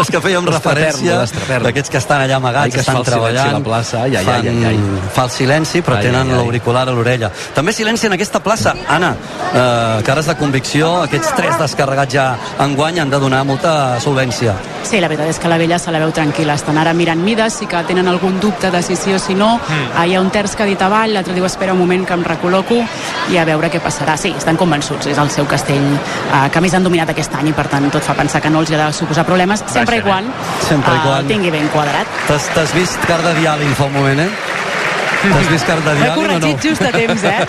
els que fèiem referència, d'aquests que estan allà amagats, ai, que estan treballant, la plaça, ai, ai, fan, ai, ai, ai. fa el silenci, però ai, tenen l'auricular a l'orella. També silenci en aquesta plaça, Anna, eh, cares de convicció, aquests tres descarregats ja enguany han de donar molta solvència. Sí, la veritat és que la vella se la veu tranquil·la. Estan ara mirant mides, sí que tenen algun dubte de si sí o si no. Mm. Ah, hi ha un terç que ha dit avall, l'altre diu espera un moment que em recol·loco i a veure què passarà. Sí, estan convençuts, és el seu castell eh, que més han dominat aquest any i per tant tot fa pensar que no els hi ha de suposar problemes, sempre i quan, Sempre i eh, quan. el tingui ben quadrat. T'has vist car de diàling fa un moment, eh? T'has vist car de M'he diàling o no? corregit just a temps, eh?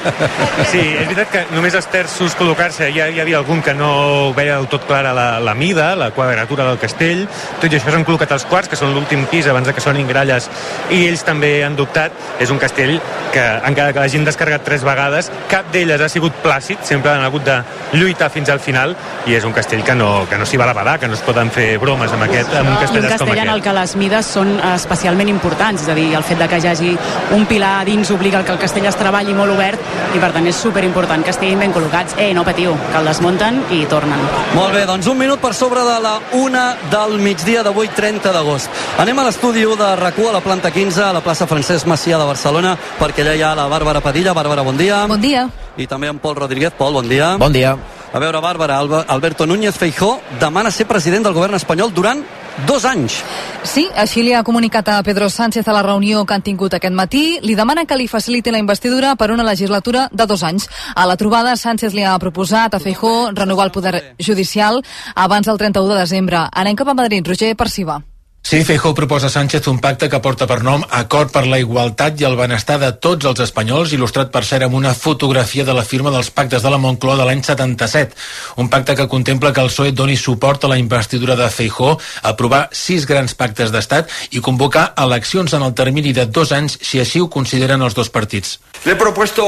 Sí, és veritat que només els terços col·locar-se, ja hi havia algun que no veia del tot clara la, la mida, la quadratura del castell, tot i això s'han col·locat els quarts, que són l'últim pis abans de que sonin gralles, i ells també han dubtat. És un castell que, encara que l'hagin descarregat tres vegades, cap d'elles ha sigut plàcid, sempre han hagut de lluitar fins al final, i és un castell que no, que no s'hi val a badar, que no es poden fer bromes amb, aquest, amb un I castell, un com castell en el que les mides són especialment importants, és a dir, el fet de que hi hagi un pilar a dins obliga que el castell es treballi molt obert i per tant és superimportant que estiguin ben col·locats. Eh, no patiu, que el desmunten i tornen. Molt bé, doncs un minut per sobre de la una del migdia d'avui, 30 d'agost. Anem a l'estudi u de rac a la planta 15, a la plaça Francesc Macià de Barcelona, perquè allà hi ha la Bàrbara Padilla. Bàrbara, bon dia. Bon dia. I també en Pol Rodríguez. Pol, bon dia. Bon dia. A veure, Bàrbara, Alberto Núñez Feijó demana ser president del govern espanyol durant dos anys. Sí, així li ha comunicat a Pedro Sánchez a la reunió que han tingut aquest matí. Li demana que li faciliti la investidura per una legislatura de dos anys. A la trobada, Sánchez li ha proposat a Feijó renovar el poder judicial abans del 31 de desembre. Anem cap a Madrid. Roger Perciba. Sí, Feijó proposa a Sánchez un pacte que porta per nom Acord per la Igualtat i el Benestar de tots els espanyols, il·lustrat per cert amb una fotografia de la firma dels pactes de la Moncloa de l'any 77. Un pacte que contempla que el PSOE doni suport a la investidura de Feijó, aprovar sis grans pactes d'estat i convocar eleccions en el termini de dos anys si així ho consideren els dos partits. Le he propuesto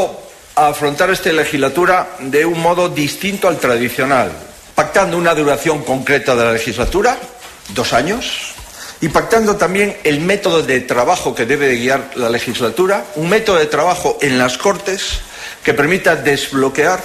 afrontar esta legislatura de un modo distinto al tradicional, pactando una duración concreta de la legislatura, dos años, y pactando también el método de trabajo que debe de guiar la legislatura, un método de trabajo en las Cortes que permita desbloquear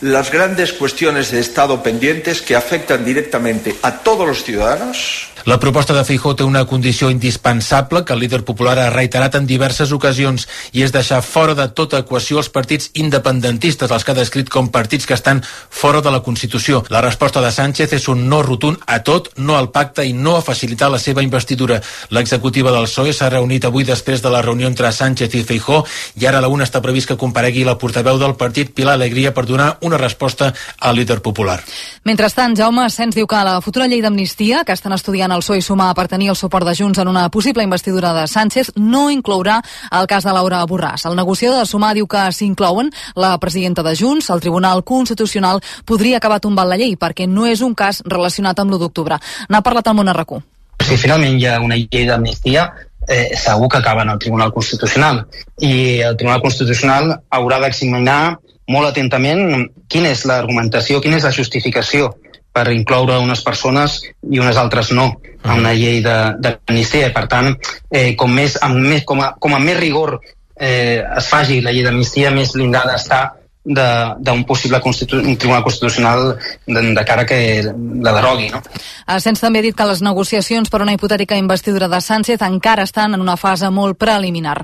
las grandes cuestiones de Estado pendientes que afectan directamente a todos los ciudadanos La proposta de Feijó té una condició indispensable que el líder popular ha reiterat en diverses ocasions i és deixar fora de tota equació els partits independentistes, els que ha descrit com partits que estan fora de la Constitució. La resposta de Sánchez és un no rotund a tot, no al pacte i no a facilitar la seva investidura. L'executiva del PSOE s'ha reunit avui després de la reunió entre Sánchez i Feijó i ara a la una està previst que comparegui la portaveu del partit Pilar Alegria per donar una resposta al líder popular. Mentrestant, Jaume Asens diu que la futura llei d'amnistia, que estan estudiant el PSOE i Sumar per tenir el suport de Junts en una possible investidura de Sánchez, no inclourà el cas de Laura Borràs. El negociador de Sumar diu que s'inclouen la presidenta de Junts, el Tribunal Constitucional podria acabar tombant la llei perquè no és un cas relacionat amb l'1 d'octubre. N'ha parlat el RQ. Si finalment hi ha una llei d'amnistia, eh, segur que acaba en el Tribunal Constitucional. I el Tribunal Constitucional haurà d'examinar molt atentament quina és l'argumentació, quina és la justificació per incloure unes persones i unes altres no a una llei de- d'amnistia. Per tant, eh, com, més, amb més, com, a, com a més rigor eh, es faci la llei d'amnistia, més blindada està d'un possible constitu un Tribunal Constitucional de, de cara que la derogui. No? Asens també ha dit que les negociacions per una hipotètica investidura de Sánchez encara estan en una fase molt preliminar.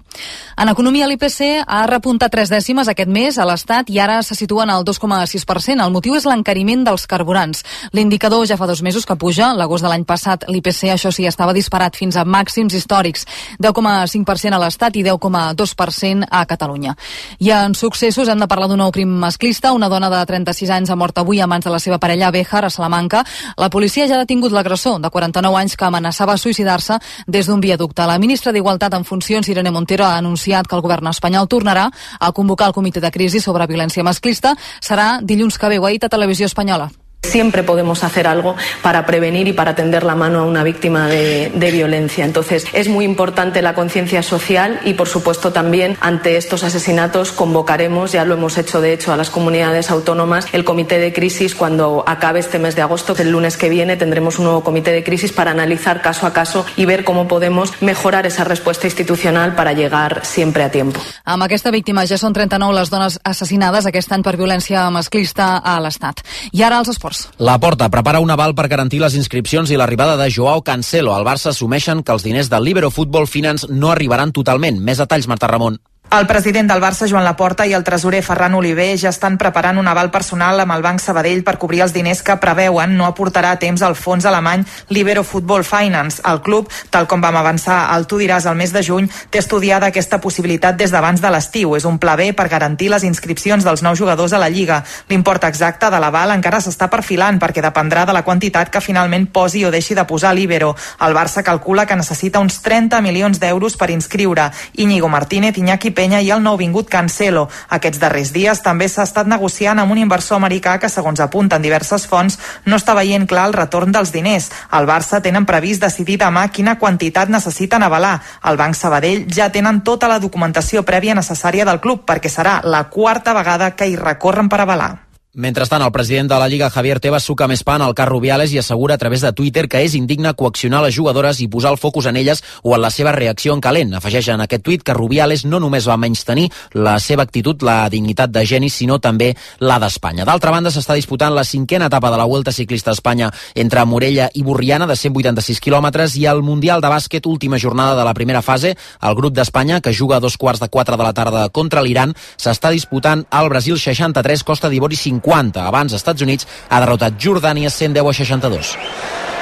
En economia, l'IPC ha repuntat tres dècimes aquest mes a l'Estat i ara se situen al 2,6%. El motiu és l'encariment dels carburants. L'indicador ja fa dos mesos que puja. L'agost de l'any passat l'IPC, això sí, estava disparat fins a màxims històrics. 10,5% a l'Estat i 10,2% a Catalunya. I en successos hem de parlar d'un nou crim masclista. Una dona de 36 anys ha mort avui a mans de la seva parella a Béjar, a Salamanca. La policia ja ha detingut l'agressor, de 49 anys, que amenaçava suïcidar-se des d'un viaducte. La ministra d'Igualtat en funcions, Irene Montero, ha anunciat que el govern espanyol tornarà a convocar el comitè de crisi sobre violència masclista. Serà dilluns que ve, ho a Televisió Espanyola. Siempre podemos hacer algo para prevenir y para tender la mano a una víctima de, de violencia. Entonces, es muy importante la conciencia social y, por supuesto, también ante estos asesinatos convocaremos, ya lo hemos hecho de hecho a las comunidades autónomas, el comité de crisis cuando acabe este mes de agosto. El lunes que viene tendremos un nuevo comité de crisis para analizar caso a caso y ver cómo podemos mejorar esa respuesta institucional para llegar siempre a tiempo. Amb aquesta víctima ja són 39 les dones assassinades aquest any per violència masclista a l'Estat. I ara els esports. Esports. La Porta prepara un aval per garantir les inscripcions i l'arribada de Joao Cancelo. Al Barça assumeixen que els diners del Libero Football Finance no arribaran totalment. Més detalls, Marta Ramon. El president del Barça, Joan Laporta, i el tresorer Ferran Oliver ja estan preparant un aval personal amb el Banc Sabadell per cobrir els diners que preveuen no aportarà a temps al fons alemany Libero Football Finance. El club, tal com vam avançar al Tu diràs el mes de juny, té estudiada aquesta possibilitat des d'abans de l'estiu. És un pla B per garantir les inscripcions dels nous jugadors a la Lliga. L'import exacte de l'aval encara s'està perfilant perquè dependrà de la quantitat que finalment posi o deixi de posar l'Ibero. El Barça calcula que necessita uns 30 milions d'euros per inscriure. Íñigo Martínez, Iñaki Penya i el nouvingut Cancelo. Aquests darrers dies també s'ha estat negociant amb un inversor americà que, segons apunten diverses fonts, no està veient clar el retorn dels diners. El Barça tenen previst decidir demà quina quantitat necessiten avalar. El Banc Sabadell ja tenen tota la documentació prèvia necessària del club perquè serà la quarta vegada que hi recorren per avalar. Mentrestant, el president de la Lliga, Javier Tebas, suca més pan al cas Rubiales i assegura a través de Twitter que és indigne coaccionar les jugadores i posar el focus en elles o en la seva reacció en calent. Afegeix en aquest tuit que Rubiales no només va menys tenir la seva actitud, la dignitat de geni, sinó també la d'Espanya. D'altra banda, s'està disputant la cinquena etapa de la Vuelta Ciclista a Espanya entre Morella i Borriana, de 186 quilòmetres, i el Mundial de Bàsquet, última jornada de la primera fase. El grup d'Espanya, que juga a dos quarts de quatre de la tarda contra l'Iran, s'està disputant al Brasil 63, Costa d'Ivori 50 50. Abans, Estats Units ha derrotat Jordània 110 a 62.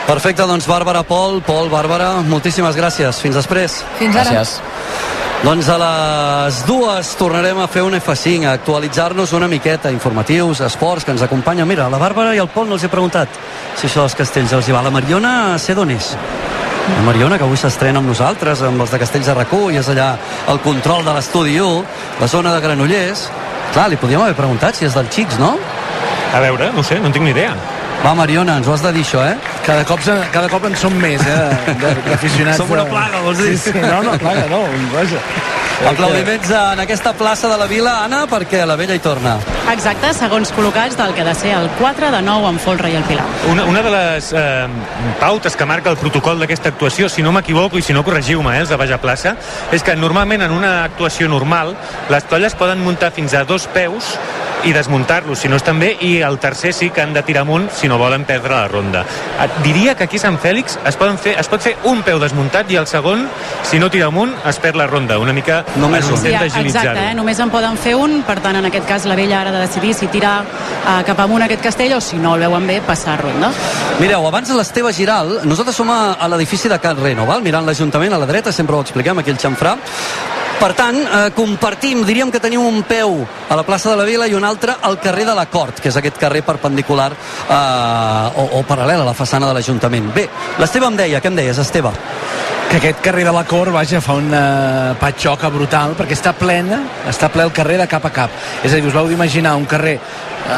Perfecte, doncs Bàrbara, Pol, Pol, Bàrbara, moltíssimes gràcies. Fins després. Fins ara. Gràcies. Doncs a les dues tornarem a fer un F5, a actualitzar-nos una miqueta, informatius, esports, que ens acompanya. Mira, la Bàrbara i el Pol no els he preguntat si això dels castells els hi va. La Mariona, sé d'on és? La Mariona, que avui s'estrena amb nosaltres, amb els de Castells de Racó, i és allà el control de l'estudi 1, la zona de Granollers. Clar, li podíem haver preguntat si és del Xics, no? A veure, no sé, no en tinc ni idea. Va, Mariona, ens ho has de dir, això, eh? Cada cop, cada cop en som més, eh, de- d'aficionats. Som una de- plaga, vols dir? Sí, sí, no, no, plaga, no, vaja. Aplaudiments en aquesta plaça de la Vila, Anna, perquè la vella hi torna. Exacte, segons col·locats del que ha de ser el 4 de 9 amb Folra i el Pilar. Una, una de les eh, pautes que marca el protocol d'aquesta actuació, si no m'equivoco i si no corregiu-me, eh, els de Baja Plaça, és que normalment en una actuació normal les tolles poden muntar fins a dos peus i desmuntar-los si no estan bé i el tercer sí que han de tirar amunt si no volen perdre la ronda. Et diria que aquí a Sant Fèlix es, poden fer, es pot fer un peu desmuntat i el segon, si no tira amunt, es perd la ronda. Una mica Només un. Sí, exacte, eh? només en poden fer un, per tant, en aquest cas la vella ara ha de decidir si tira eh, cap amunt aquest castell o si no el veuen bé, passar ronda. Mireu, abans l'Esteve Giral, nosaltres som a, a l'edifici de Can Reno, val? mirant l'Ajuntament a la dreta, sempre ho expliquem, aquí el xamfrà. Per tant, eh, compartim, diríem que tenim un peu a la plaça de la Vila i un altre al carrer de la Cort, que és aquest carrer perpendicular eh, o, o paral·lel a la façana de l'Ajuntament. Bé, l'Esteve em deia, què em deies, Esteve? que aquest carrer de la Cor, vaja, fa una patxoca brutal, perquè està plena, està ple el carrer de cap a cap. És a dir, us vau d'imaginar un carrer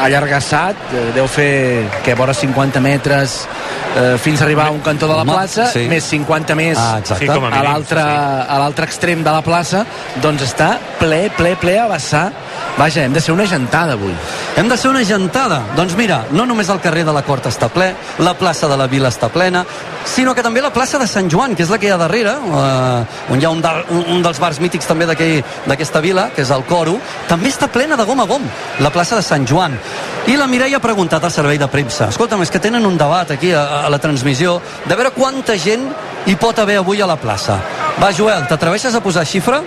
allargassat, eh, deu fer, que vora 50 metres, eh, fins a arribar a un cantó de la plaça, sí. més 50 més Ah, exacte. Sí, com a l'altre sí. a l'altre extrem de la plaça, doncs està ple, ple, ple a vessar. Vaja, hem de ser una gentada avui. Hem de ser una gentada. Doncs mira, no només el carrer de la Cort està ple, la plaça de la Vila està plena, sinó que també la plaça de Sant Joan, que és la que hi ha darrere, eh, on hi ha un, de, un, un dels bars mítics també d'aquesta vila, que és el Coro, també està plena de gom a gom, la plaça de Sant Joan. I la Mireia ha preguntat al servei de premsa, escolta'm, és que tenen un debat aquí a, a la transmissió de veure quanta gent hi pot haver avui a la plaça. Va, Joel, t'atreveixes a posar xifra?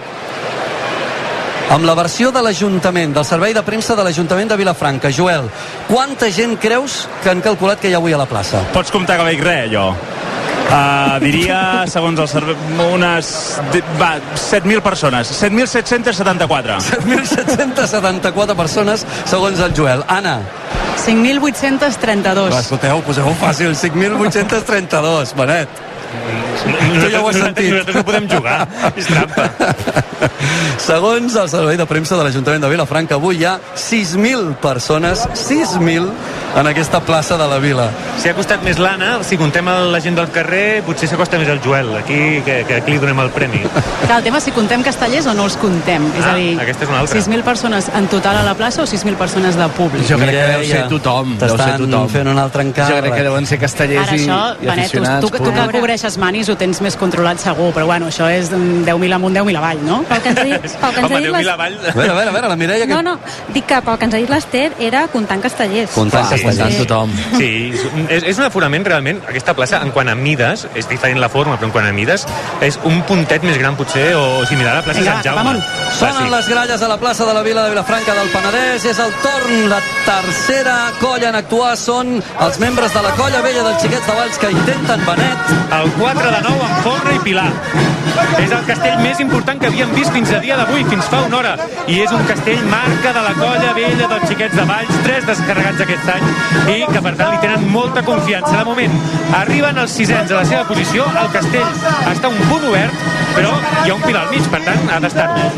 Amb la versió de l'Ajuntament, del servei de premsa de l'Ajuntament de Vilafranca. Joel, quanta gent creus que han calculat que hi ha avui a la plaça? Pots comptar que veig res, jo. Uh, diria, segons el servei, unes... Va, 7.000 persones. 7.774. 7.774 persones, segons el Joel. Anna, 5.832. va, escolteu, poseu-ho fàcil, 5.832, Benet. Tu ja ho has sentit. Nosaltres no podem jugar, és trampa. Segons el servei de premsa de l'Ajuntament de Vilafranca, avui hi ha 6.000 persones, 6.000 en aquesta plaça de la Vila. Si ha costat més l'Anna, si contem la gent del carrer, potser s'acosta més el Joel. Aquí, que, que aquí li donem el premi. Clar, el tema és si contem castellers o no els contem. és Ah, a dir, aquesta és una altra. 6.000 persones en total a la plaça o 6.000 persones de públic. Jo crec que deu ser tothom, deu ser T'estan tothom. fent un altre encàrrec. Jo crec que deuen ser castellers Ara i, això, i Benet, tu, aficionats. tu, tu que però- cobreixes manis ho tens més controlat segur, però bueno, això és mm, 10.000 amunt, 10.000 avall, no? Pel que ens ha dit, pel que ens ha dit les- A veure, a veure, a veure, la Mireia... Que... No, no, dic que pel que ens ha dit l'Ester era comptant castellers. Comptant castellers. Tothom. Sí, és, és un aforament realment, aquesta plaça, en quant a mides, és diferent la forma, però en quant a mides, és un puntet més gran potser, o similar a la plaça Vinga, Sant Jaume. vamos. Sonen les gralles a la plaça de la Vila de Vilafranca del Penedès. És el torn, la tercera colla en actuar són els membres de la colla vella dels Xiquets de Valls que intenten Benet. El 4 de 9 amb Forra i Pilar. És el castell més important que havíem vist fins a dia d'avui, fins fa una hora. I és un castell marca de la colla vella dels Xiquets de Valls, tres descarregats aquest any, i que per tant li tenen molta confiança. De moment, arriben els sisens a la seva posició, el castell està un punt obert, però hi ha un pilar al mig, per tant ha d'estar-ho.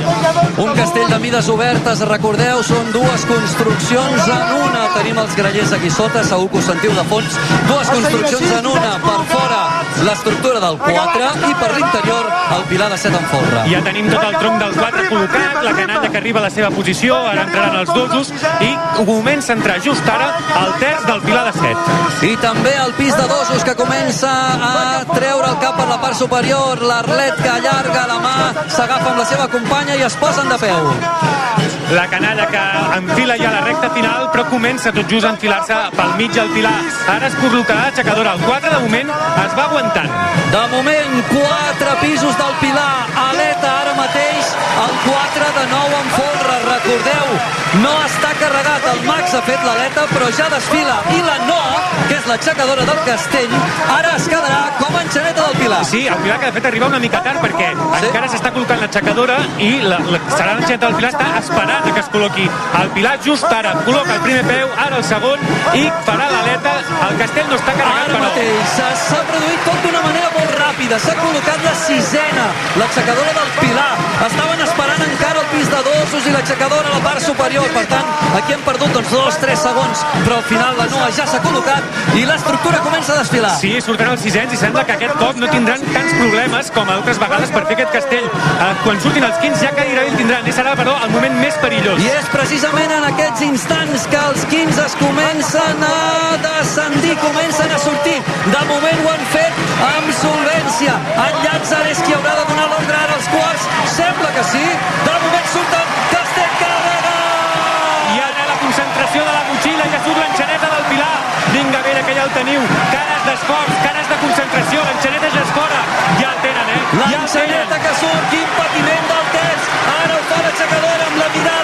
Un castell de mides obertes, recordeu, són dues construccions en una. Tenim els grallers aquí sota, segur que ho sentiu de fons. Dues construccions en una. Per fora, l'estructura del 4 i per l'interior, el pilar de 7 en folre. Ja tenim tot el tronc del 4 col·locat, la canalla que arriba a la seva posició, ara entraran els dosos, i comença a entrar just ara el terç del pilar de 7. I també el pis de dosos que comença a treure el cap per la part superior. L'Arlet que allarga la mà, s'agafa amb la seva companya i es posen de peu. La canalla que enfila ja la recta final, però comença tot just a enfilar-se pel mig del pilar. Ara es col·locarà l'aixecadora. El 4, de moment, es va aguantant. De moment, quatre pisos del Pilar. Aleta ara mateix, el 4 de nou en folre. Recordeu, no està carregat. El Max ha fet l'aleta, però ja desfila. I la Noa, que és l'aixecadora del castell, ara es quedarà com a enxaneta del Pilar. Sí, el Pilar que de fet arriba una mica tard perquè sí. encara s'està col·locant l'aixecadora i la, la, serà l'enxaneta del Pilar està esperant a que es col·loqui el Pilar just ara. Col·loca el primer peu, ara el segon i farà l'aleta. El castell no està carregat, Ara però... mateix s'ha- produït tot d'una manera molt ràpida. S'ha col·locat la sisena, l'aixecadora del Pilar. Estaven esperant encara el pis de dosos i l'aixecadora a la part superior. Per tant, aquí hem perdut doncs, dos, tres segons, però al final la Noa ja s'ha col·locat i l'estructura comença a desfilar. Sí, surten els sisens i sembla que aquest cop no tindran tants problemes com altres vegades per fer aquest castell. Eh, quan surtin els 15 ja gairebé el tindran. I serà, però, el moment més perillós. I és precisament en aquests instants que els 15 es comencen a descendir, comencen a sortir. De moment ho han fet amb solvència. En Llàtzer és qui haurà de donar l'ordre ara als quarts. Sembla que sí. De moment surten Castell carrega! I ara la concentració de la motxilla, ja surt l'enxaneta del Pilar. Vinga, a veure que ja el teniu. Cares d'esforç, cares de concentració, l'enxaneta ja és fora. Ja el tenen, eh? Ja el tenen. L'enxaneta que surt, quin patiment del terç. Ara ho fa l'aixecadora amb la mirada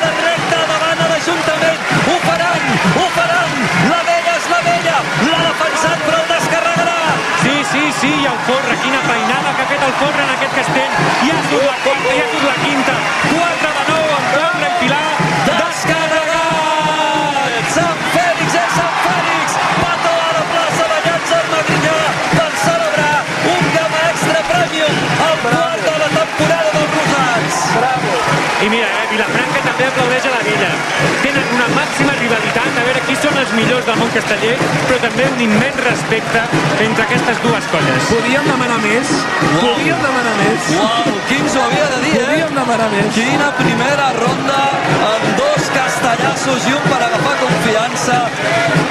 l'Ajuntament. Ho faran, ho faran. La vella és la vella. L'ha defensat, però el descarregarà. Sí, sí, sí, i el Forra, quina peinada que ha fet el Forra en aquest castell. Ja surt la quarta, ja surt la quinta. 4 de 9 amb Forra i Pilar. Descarregat! Sant Fèlix és Sant Fèlix! Pato a la plaça de Llàtzer Magrinyà per celebrar un gamma extra premium al quart de la temporada dels Rosats. Bravo! I mira, eh, Vilafranca també aplaudeix a la Vella. Tenen una màxima rivalitat, a veure qui són els millors del món casteller, però també un immens respecte entre aquestes dues colles. Podíem demanar més? Podíem demanar més? Uau, qui ens ho havia de dir, eh? Podíem demanar més. Quina primera ronda amb dos castellassos i un per agafar confiança.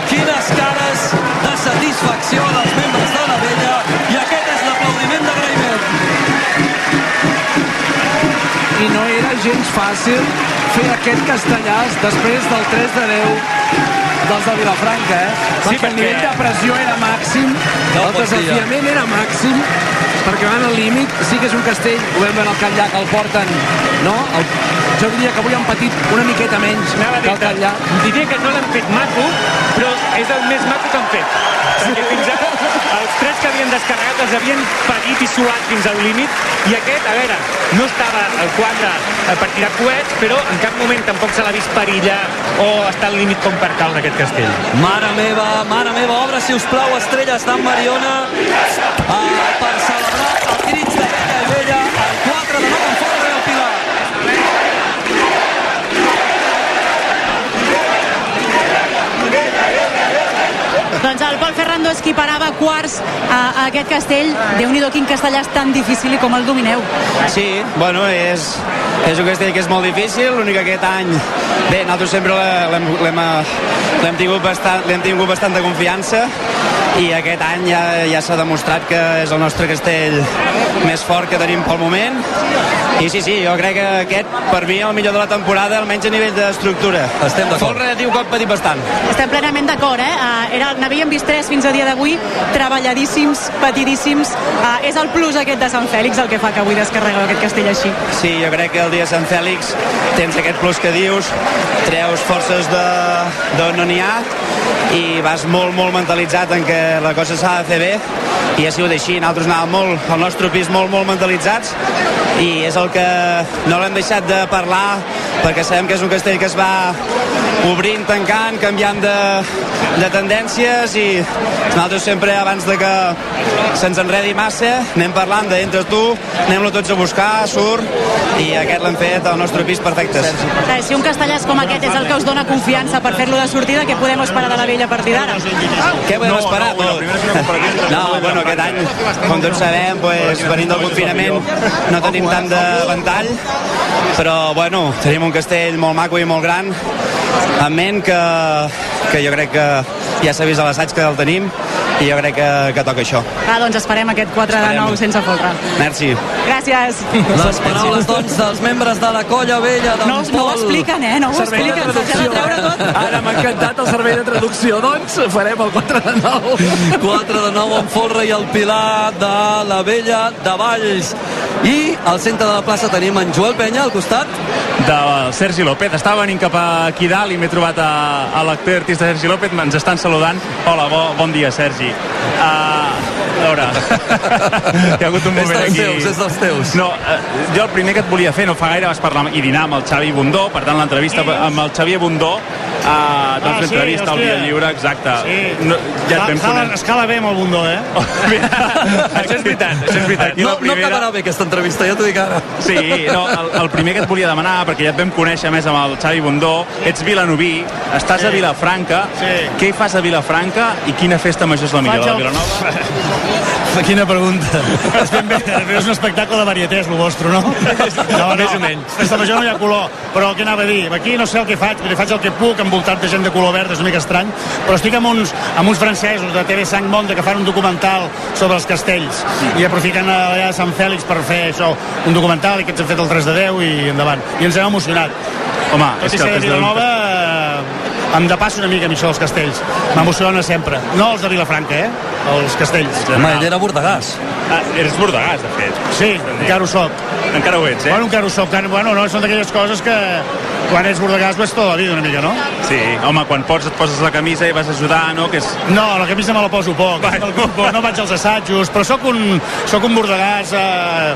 Quines cares de satisfacció dels membres de la vella i aquest és l'aplaudiment d'agraïment. I no era gens fàcil fer aquest castellàs després del 3 de 10 dels de Vilafranca, eh? Sí, perquè el perquè- nivell de pressió era màxim, No el desafiament era màxim, perquè van al límit, sí que és un castell, ho vam veure al Catllà, que el porten, no? El, jo diria que avui han patit una miqueta menys Anava que el Catllà. diria que no l'han fet maco, però és el més maco que han fet. Perquè fins ara els tres que havien descarregat els havien parit i suat fins al límit i aquest, a veure, no estava al 4 per tirar coets, però en cap moment tampoc se l'ha vist perillar o estar al límit com per caure aquest castell. Mare meva, mare meva, obre, si us plau, estrelles d'en Mariona ah, per celebrar el crits de Vella i Vella, el 4 de 9 en fora del Pilar. Doncs el Pol Ferrando equiparava quarts a, a aquest castell. déu nhi quin castellà és tan difícil i com el domineu. Sí, bueno, és, És un castell que és molt difícil, l'únic que aquest any... Bé, nosaltres sempre l'hem tingut, bastant, tingut bastanta confiança i aquest any ja, ja s'ha demostrat que és el nostre castell més fort que tenim pel moment i sí, sí, jo crec que aquest per mi el millor de la temporada almenys a nivell d'estructura Estem d'acord. Folre diu que ha patit bastant Estem plenament d'acord, eh? Uh, era, n'havíem vist tres fins a dia d'avui, treballadíssims, patidíssims. Uh, és el plus aquest de Sant Fèlix el que fa que avui descarregueu aquest castell així. Sí, jo crec que el dia de Sant Fèlix tens aquest plus que dius, treus forces de d'on no n'hi ha i vas molt, molt mentalitzat en la cosa s'ha de fer bé i ha sigut així, nosaltres anàvem molt, al nostre pis molt, molt mentalitzats i és el que no l'hem deixat de parlar perquè sabem que és un castell que es va obrint, tancant, canviant de, de tendències i nosaltres sempre abans de que se'ns enredi massa anem parlant d'entre tu, anem-lo tots a buscar, surt i aquest l'hem fet al nostre pis perfectes. Eh, si un castellàs com aquest és el que us dona confiança per fer-lo de sortida, què podem esperar de la vella a partir d'ara? Què podem esperar? No, bueno, aquest any, com tots sabem, pues, venint del confinament, no tenim tant de ventall, però, bueno, tenim un castell molt maco i molt gran, en ment que, que jo crec que ja s'ha vist a l'assaig que el tenim i jo crec que, que toca això. Ah, doncs esperem aquest 4 de Esperem. 9 sense folre. Merci. Gràcies. Les paraules, doncs, dels membres de la colla vella d'en No, no ho expliquen, eh? No ho Servei de expliquen. De. Ara m'ha encantat el servei de traducció. Doncs farem el 4 de 9. 4 de 9 en folre i el Pilar de la Vella de Valls. I al centre de la plaça tenim en Joel Penya al costat. del Sergi López. Estava venint cap aquí dalt i m'he trobat a, a l'actor artista Sergi López. Ens estan saludant. Hola, bo, bon dia, Sergi. Uh, a veure, hi ha hagut un És moment dels aquí... teus, és dels teus. No, uh, jo el primer que et volia fer, no fa gaire vas parlar i dinar amb el Xavi Bundó, per tant l'entrevista amb el Xavier Bundó, uh, doncs Ah, sí, l'entrevista al hòstia. Via Lliure, exacte. Sí. No, ja et vam Escala, conèixer. escala bé amb el bundó, eh? això és veritat, això és veritat. Aquí No, no primera- acabarà bé aquesta entrevista, ja t'ho dic ara. Sí, no, el, el primer que et volia demanar, perquè ja et vam conèixer més amb el Xavi Bundó, ets vilanoví, estàs Sí. a Vilafranca, Sí. què hi fas a Vilafranca i quina festa major és la millor? Faig La el- de Vilanova? Quina pregunta. És ben bé, és un espectacle de varieté, és el vostre, no? No, Més o menys. Festa major no hi ha color, però què anava a dir? Aquí no sé el que faig, perquè faig el que puc, envoltat de gent de color verd, és una mica estrany, però estic amb uns, amb uns francesos de TV Sang Monde que fan un documental sobre els castells i aprofiten allà a Sant Fèlix per fer això, un documental i que ens hem fet el 3 de 10 i endavant. I ens hem emocionat. Home, Tot és i que ser el de que es deu- Vilanova eh, em depassa una mica a mi això dels castells. M'emociona sempre. No els de Vilafranca, eh? Els castells. Home, ell era bordegàs. Ah, eres bordegàs, de fet. Sí, encara ho soc. Encara ho ets, eh? Bueno, encara ho soc. Bueno, no, són d'aquelles coses que quan ets bordegàs vas tota la vida una mica, no? Sí, home, quan pots et poses la camisa i vas ajudar, no? Que és... No, la camisa me la poso poc. No, no vaig als assajos, però sóc un, sóc un bordegàs eh,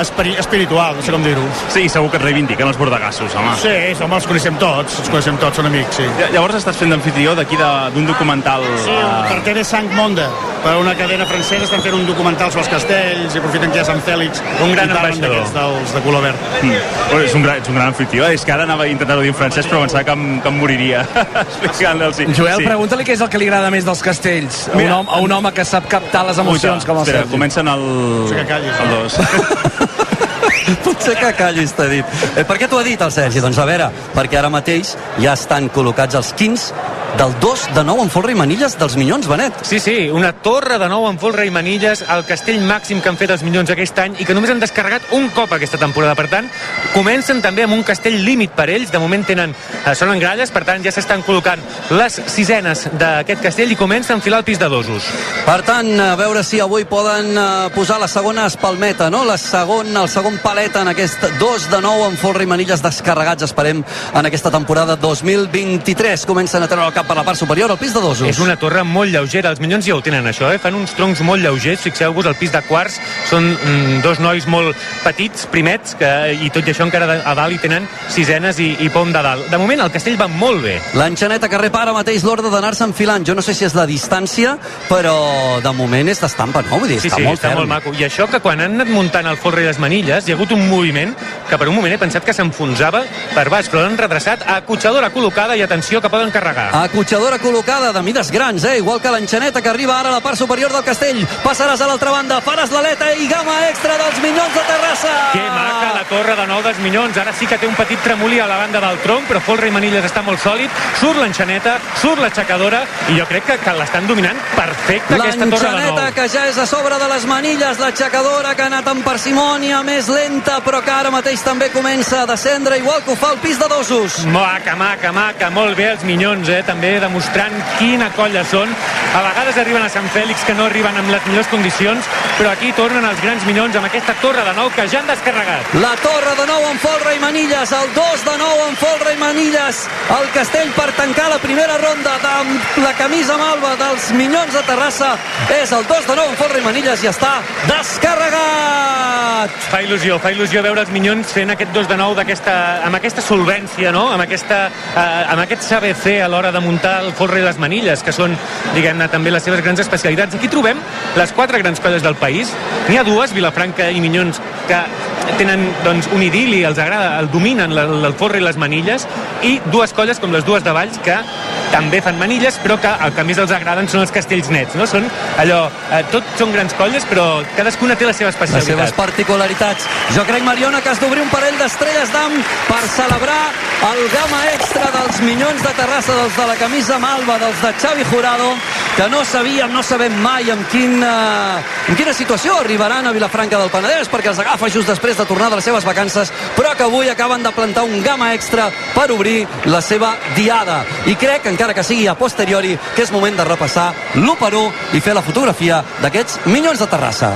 espiri, espiritual, no sé com dir-ho. Sí, segur que et reivindiquen els bordegassos, home. Sí, home, els coneixem tots, els coneixem tots, són amics, sí. Lla- Llavors estàs fent d'anfitrió d'aquí d'un documental... Sí, eh, per TV Sang Monde, per una cadena francesa, estan fent un documental sobre els castells i aprofiten que hi ha Sant Fèlix Un gran ambaixador. dels de color verd. Mm. És, un gran, ets un gran anfitrió. És que ara anava a intentar-ho dir en francès, però pensava que em, que em moriria explicant-li sí. Joel, sí. pregunta-li què és el que li agrada més dels castells. A un, home, a un home que sap captar les emocions com el Espera, Sergi. comencen el... Potser que callis, el dos. Potser que callis, t'ha dit. Eh, per què t'ho ha dit el Sergi? Doncs a veure, perquè ara mateix ja estan col·locats els 15 del 2 de 9 en folre i manilles dels Minyons, Benet. Sí, sí, una torre de nou amb folre i manilles, el castell màxim que han fet els Minyons aquest any i que només han descarregat un cop aquesta temporada. Per tant, comencen també amb un castell límit per ells. De moment tenen, eh, són en gralles, per tant ja s'estan col·locant les sisenes d'aquest castell i comença a enfilar el pis de dosos. Per tant, a veure si avui poden eh, posar la segona espalmeta, no? La segon, el segon palet en aquest 2 de 9 amb folre i manilles descarregats, esperem, en aquesta temporada 2023. Comencen a treure el cap per la part superior, al pis de dosos. És una torre molt lleugera, els Minyons ja ho tenen això, eh? fan uns troncs molt lleugers, fixeu-vos, el pis de quarts són mm, dos nois molt petits, primets, que, i tot i això encara a dalt hi tenen sisenes i, i pom de dalt. De moment el castell va molt bé. L'enxaneta que rep ara mateix l'ordre d'anar-se enfilant. Jo no sé si és la distància, però de moment és d'estampa, no? Vull dir, Sí, està sí, molt està ferm. molt maco. I això que quan han anat muntant el folre i les manilles hi ha hagut un moviment que per un moment he pensat que s'enfonsava per baix, però l'han redreçat a cotxadora col·locada i atenció que poden carregar. Cotxadora col·locada de mides grans, eh? igual que l'enxaneta que arriba ara a la part superior del castell. Passaràs a l'altra banda, faràs l'aleta i gamma extra dels Minyons de Terrassa. Que maca la torre de nou dels Minyons. Ara sí que té un petit tremolí a la banda del tronc, però Folra i Manilles està molt sòlid. Surt l'enxaneta, surt l'aixecadora i jo crec que, que l'estan dominant perfecte aquesta torre de nou. L'enxaneta que ja és a sobre de les manilles, l'aixecadora que ha anat amb parsimònia més lenta, però que ara mateix també comença a descendre, igual que ho fa el pis de dosos. Maca, maca, maca, molt bé els Minyons, eh? també demostrant quina colla són. A vegades arriben a Sant Fèlix que no arriben amb les millors condicions, però aquí tornen els grans Minyons amb aquesta torre de nou que ja han descarregat. La torre de nou amb Folra i Manilles, el 2 de nou amb Folra i Manilles, el castell per tancar la primera ronda amb la camisa malva dels Minyons de Terrassa és el 2 de nou amb Folra i Manilles i està descarregat. Fa il·lusió, fa il·lusió veure els Minyons fent aquest 2 de nou aquesta, amb aquesta solvència, no? amb, aquesta, eh, amb aquest saber fer a l'hora de muntar el Folra i les Manilles, que són, diguem-ne, també les seves grans especialitats. Aquí trobem les quatre grans colles del país. N'hi ha dues, Vilafranca i Minyons, que tenen doncs, un idili, els agrada, el dominen el, el Folra i les Manilles, i dues colles com les dues de Valls que també fan manilles, però que el que més els agraden són els castells nets, no? Són allò, eh, tots són grans colles, però cadascuna té la seva Les especialitat. seves particularitats. Jo crec, Mariona, que has d'obrir un parell d'estrelles d'am per celebrar el gamma extra dels Minyons de Terrassa, dels de la camisa malva, dels de Xavi Jurado, que no sabíem, no sabem mai en, quina, en quina situació arribaran a Vilafranca del Penedès, perquè els agafa just després de tornar de les seves vacances, però que avui acaben de plantar un gamma extra per obrir la seva diada. I crec, encara que sigui a posteriori, que és moment de repassar l'1 per 1 i fer la fotografia d'aquests Minyons de Terrassa.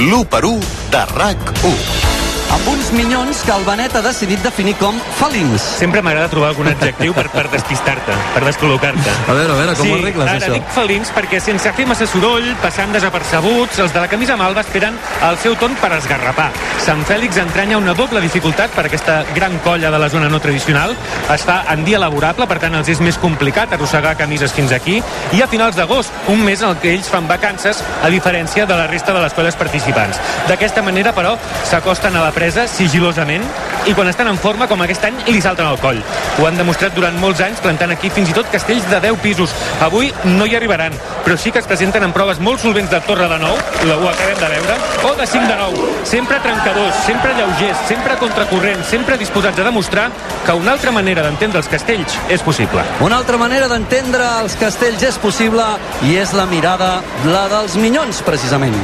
L'1 per 1 de RAC1. Amb uns minyons que el Benet ha decidit definir com felins. Sempre m'agrada trobar algun adjectiu per, per despistar-te, per descol·locar-te. A veure, a veure, com sí, ho arregles, ara això? dic felins perquè sense fer massa soroll, passant desapercebuts, els de la camisa malva esperen el seu torn per esgarrapar. Sant Fèlix entranya una doble dificultat per aquesta gran colla de la zona no tradicional. Es fa en dia laborable, per tant els és més complicat arrossegar camises fins aquí, i a finals d'agost, un mes en el que ells fan vacances, a diferència de la resta de les colles participants. D'aquesta manera, però, s'acosten a la presa sigilosament i quan estan en forma, com aquest any, li salten al coll. Ho han demostrat durant molts anys, plantant aquí fins i tot castells de 10 pisos. Avui no hi arribaran, però sí que es presenten en proves molt solvents de torre de nou, ho acabem de veure, o de 5 de nou. Sempre trencadors, sempre lleugers, sempre contracorrent, sempre disposats a demostrar que una altra manera d'entendre els castells és possible. Una altra manera d'entendre els castells és possible i és la mirada, la dels minyons, precisament.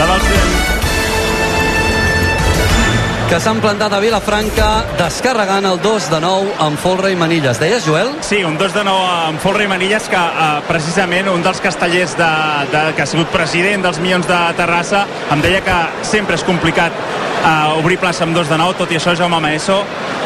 La dels que s'han plantat a Vilafranca descarregant el 2 de 9 amb Folra i Manilles. Deies, Joel? Sí, un 2 de 9 amb Folra i Manilles que eh, precisament un dels castellers de, de, que ha sigut president dels Milions de Terrassa em deia que sempre és complicat eh, obrir plaça amb 2 de 9, tot i això Jaume Maeso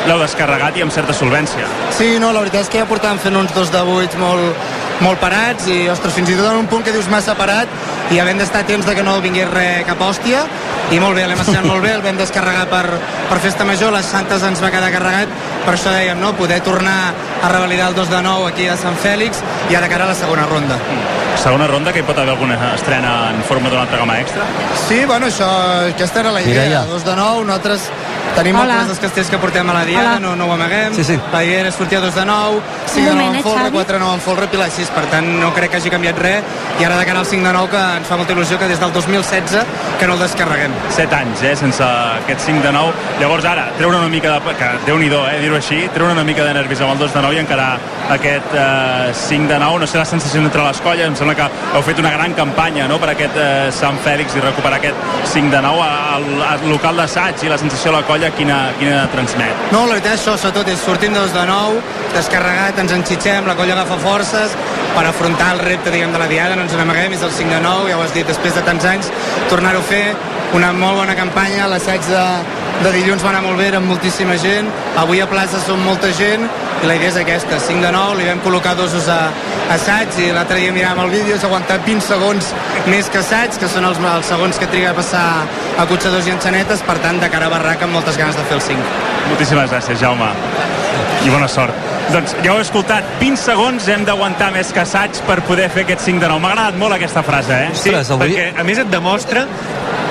l'heu descarregat i amb certa solvència. Sí, no, la veritat és que ja portàvem fent uns dos de vuit molt, molt parats i, ostres, fins i tot en un punt que dius massa parat i havent d'estar temps de que no vingués res cap hòstia i molt bé, l'hem assenyalat molt bé, el vam descarregar per, per Festa Major, les Santes ens va quedar carregat, per això dèiem, no?, poder tornar a revalidar el 2 de 9 aquí a Sant Fèlix i ara cara a la segona ronda. Segona ronda, que hi pot haver alguna estrena en forma d'una altra gama extra? Sí, bueno, això, aquesta era la idea, Mireia. 2 de 9, nosaltres tenim Hola. molts dels castells que portem a la Diada, Hola. no, no ho amaguem, Sí, sí. la idea era sortir a 2 de 9, 5 de 9 moment, en eh, folre, Xavi? 4 de 9 en folre, pilar 6, per tant no crec que hagi canviat res, i ara de cara al 5 de 9 que ens fa molta il·lusió que des del 2016 que no el descarreguem. 7 anys, eh, sense aquest 5 de 9. Llavors ara, treure una mica de... que déu-n'hi-do, eh, dir-ho així, treure una mica de nervis amb el 2 de 9 i encarar aquest eh, 5 de 9. No sé la sensació entre les colles, em sembla que heu fet una gran campanya no, per aquest eh, Sant Fèlix i recuperar aquest 5 de 9 al, al local d'assaig i la sensació de la colla, quina, quina transmet. No, la veritat és això, sobretot és sortim de 2 de 9, descarregat, ens enxitxem, la colla agafa forces per afrontar el repte, diguem, de la Diada, no ens n'amaguem, és el 5 de 9, ja ho has dit, després de tants anys, tornar-ho a fer, una molt bona campanya, l'assaig de, de dilluns va anar molt bé, era moltíssima gent, avui a plaça som molta gent, i la idea és aquesta, 5 de 9, li vam col·locar dosos a, a assaig, i l'altre dia miràvem el vídeo, s'ha aguantat 20 segons més que assaig, que són els, els segons que triga a passar a cotxadors i enxanetes, per tant, de cara a barraca amb moltes ganes de fer el 5. Moltíssimes gràcies, Jaume. I bona sort. Doncs ja ho he escoltat, 20 segons hem d'aguantar més que assaig per poder fer aquest 5 de 9. M'ha agradat molt aquesta frase, eh? Sí, perquè a més et demostra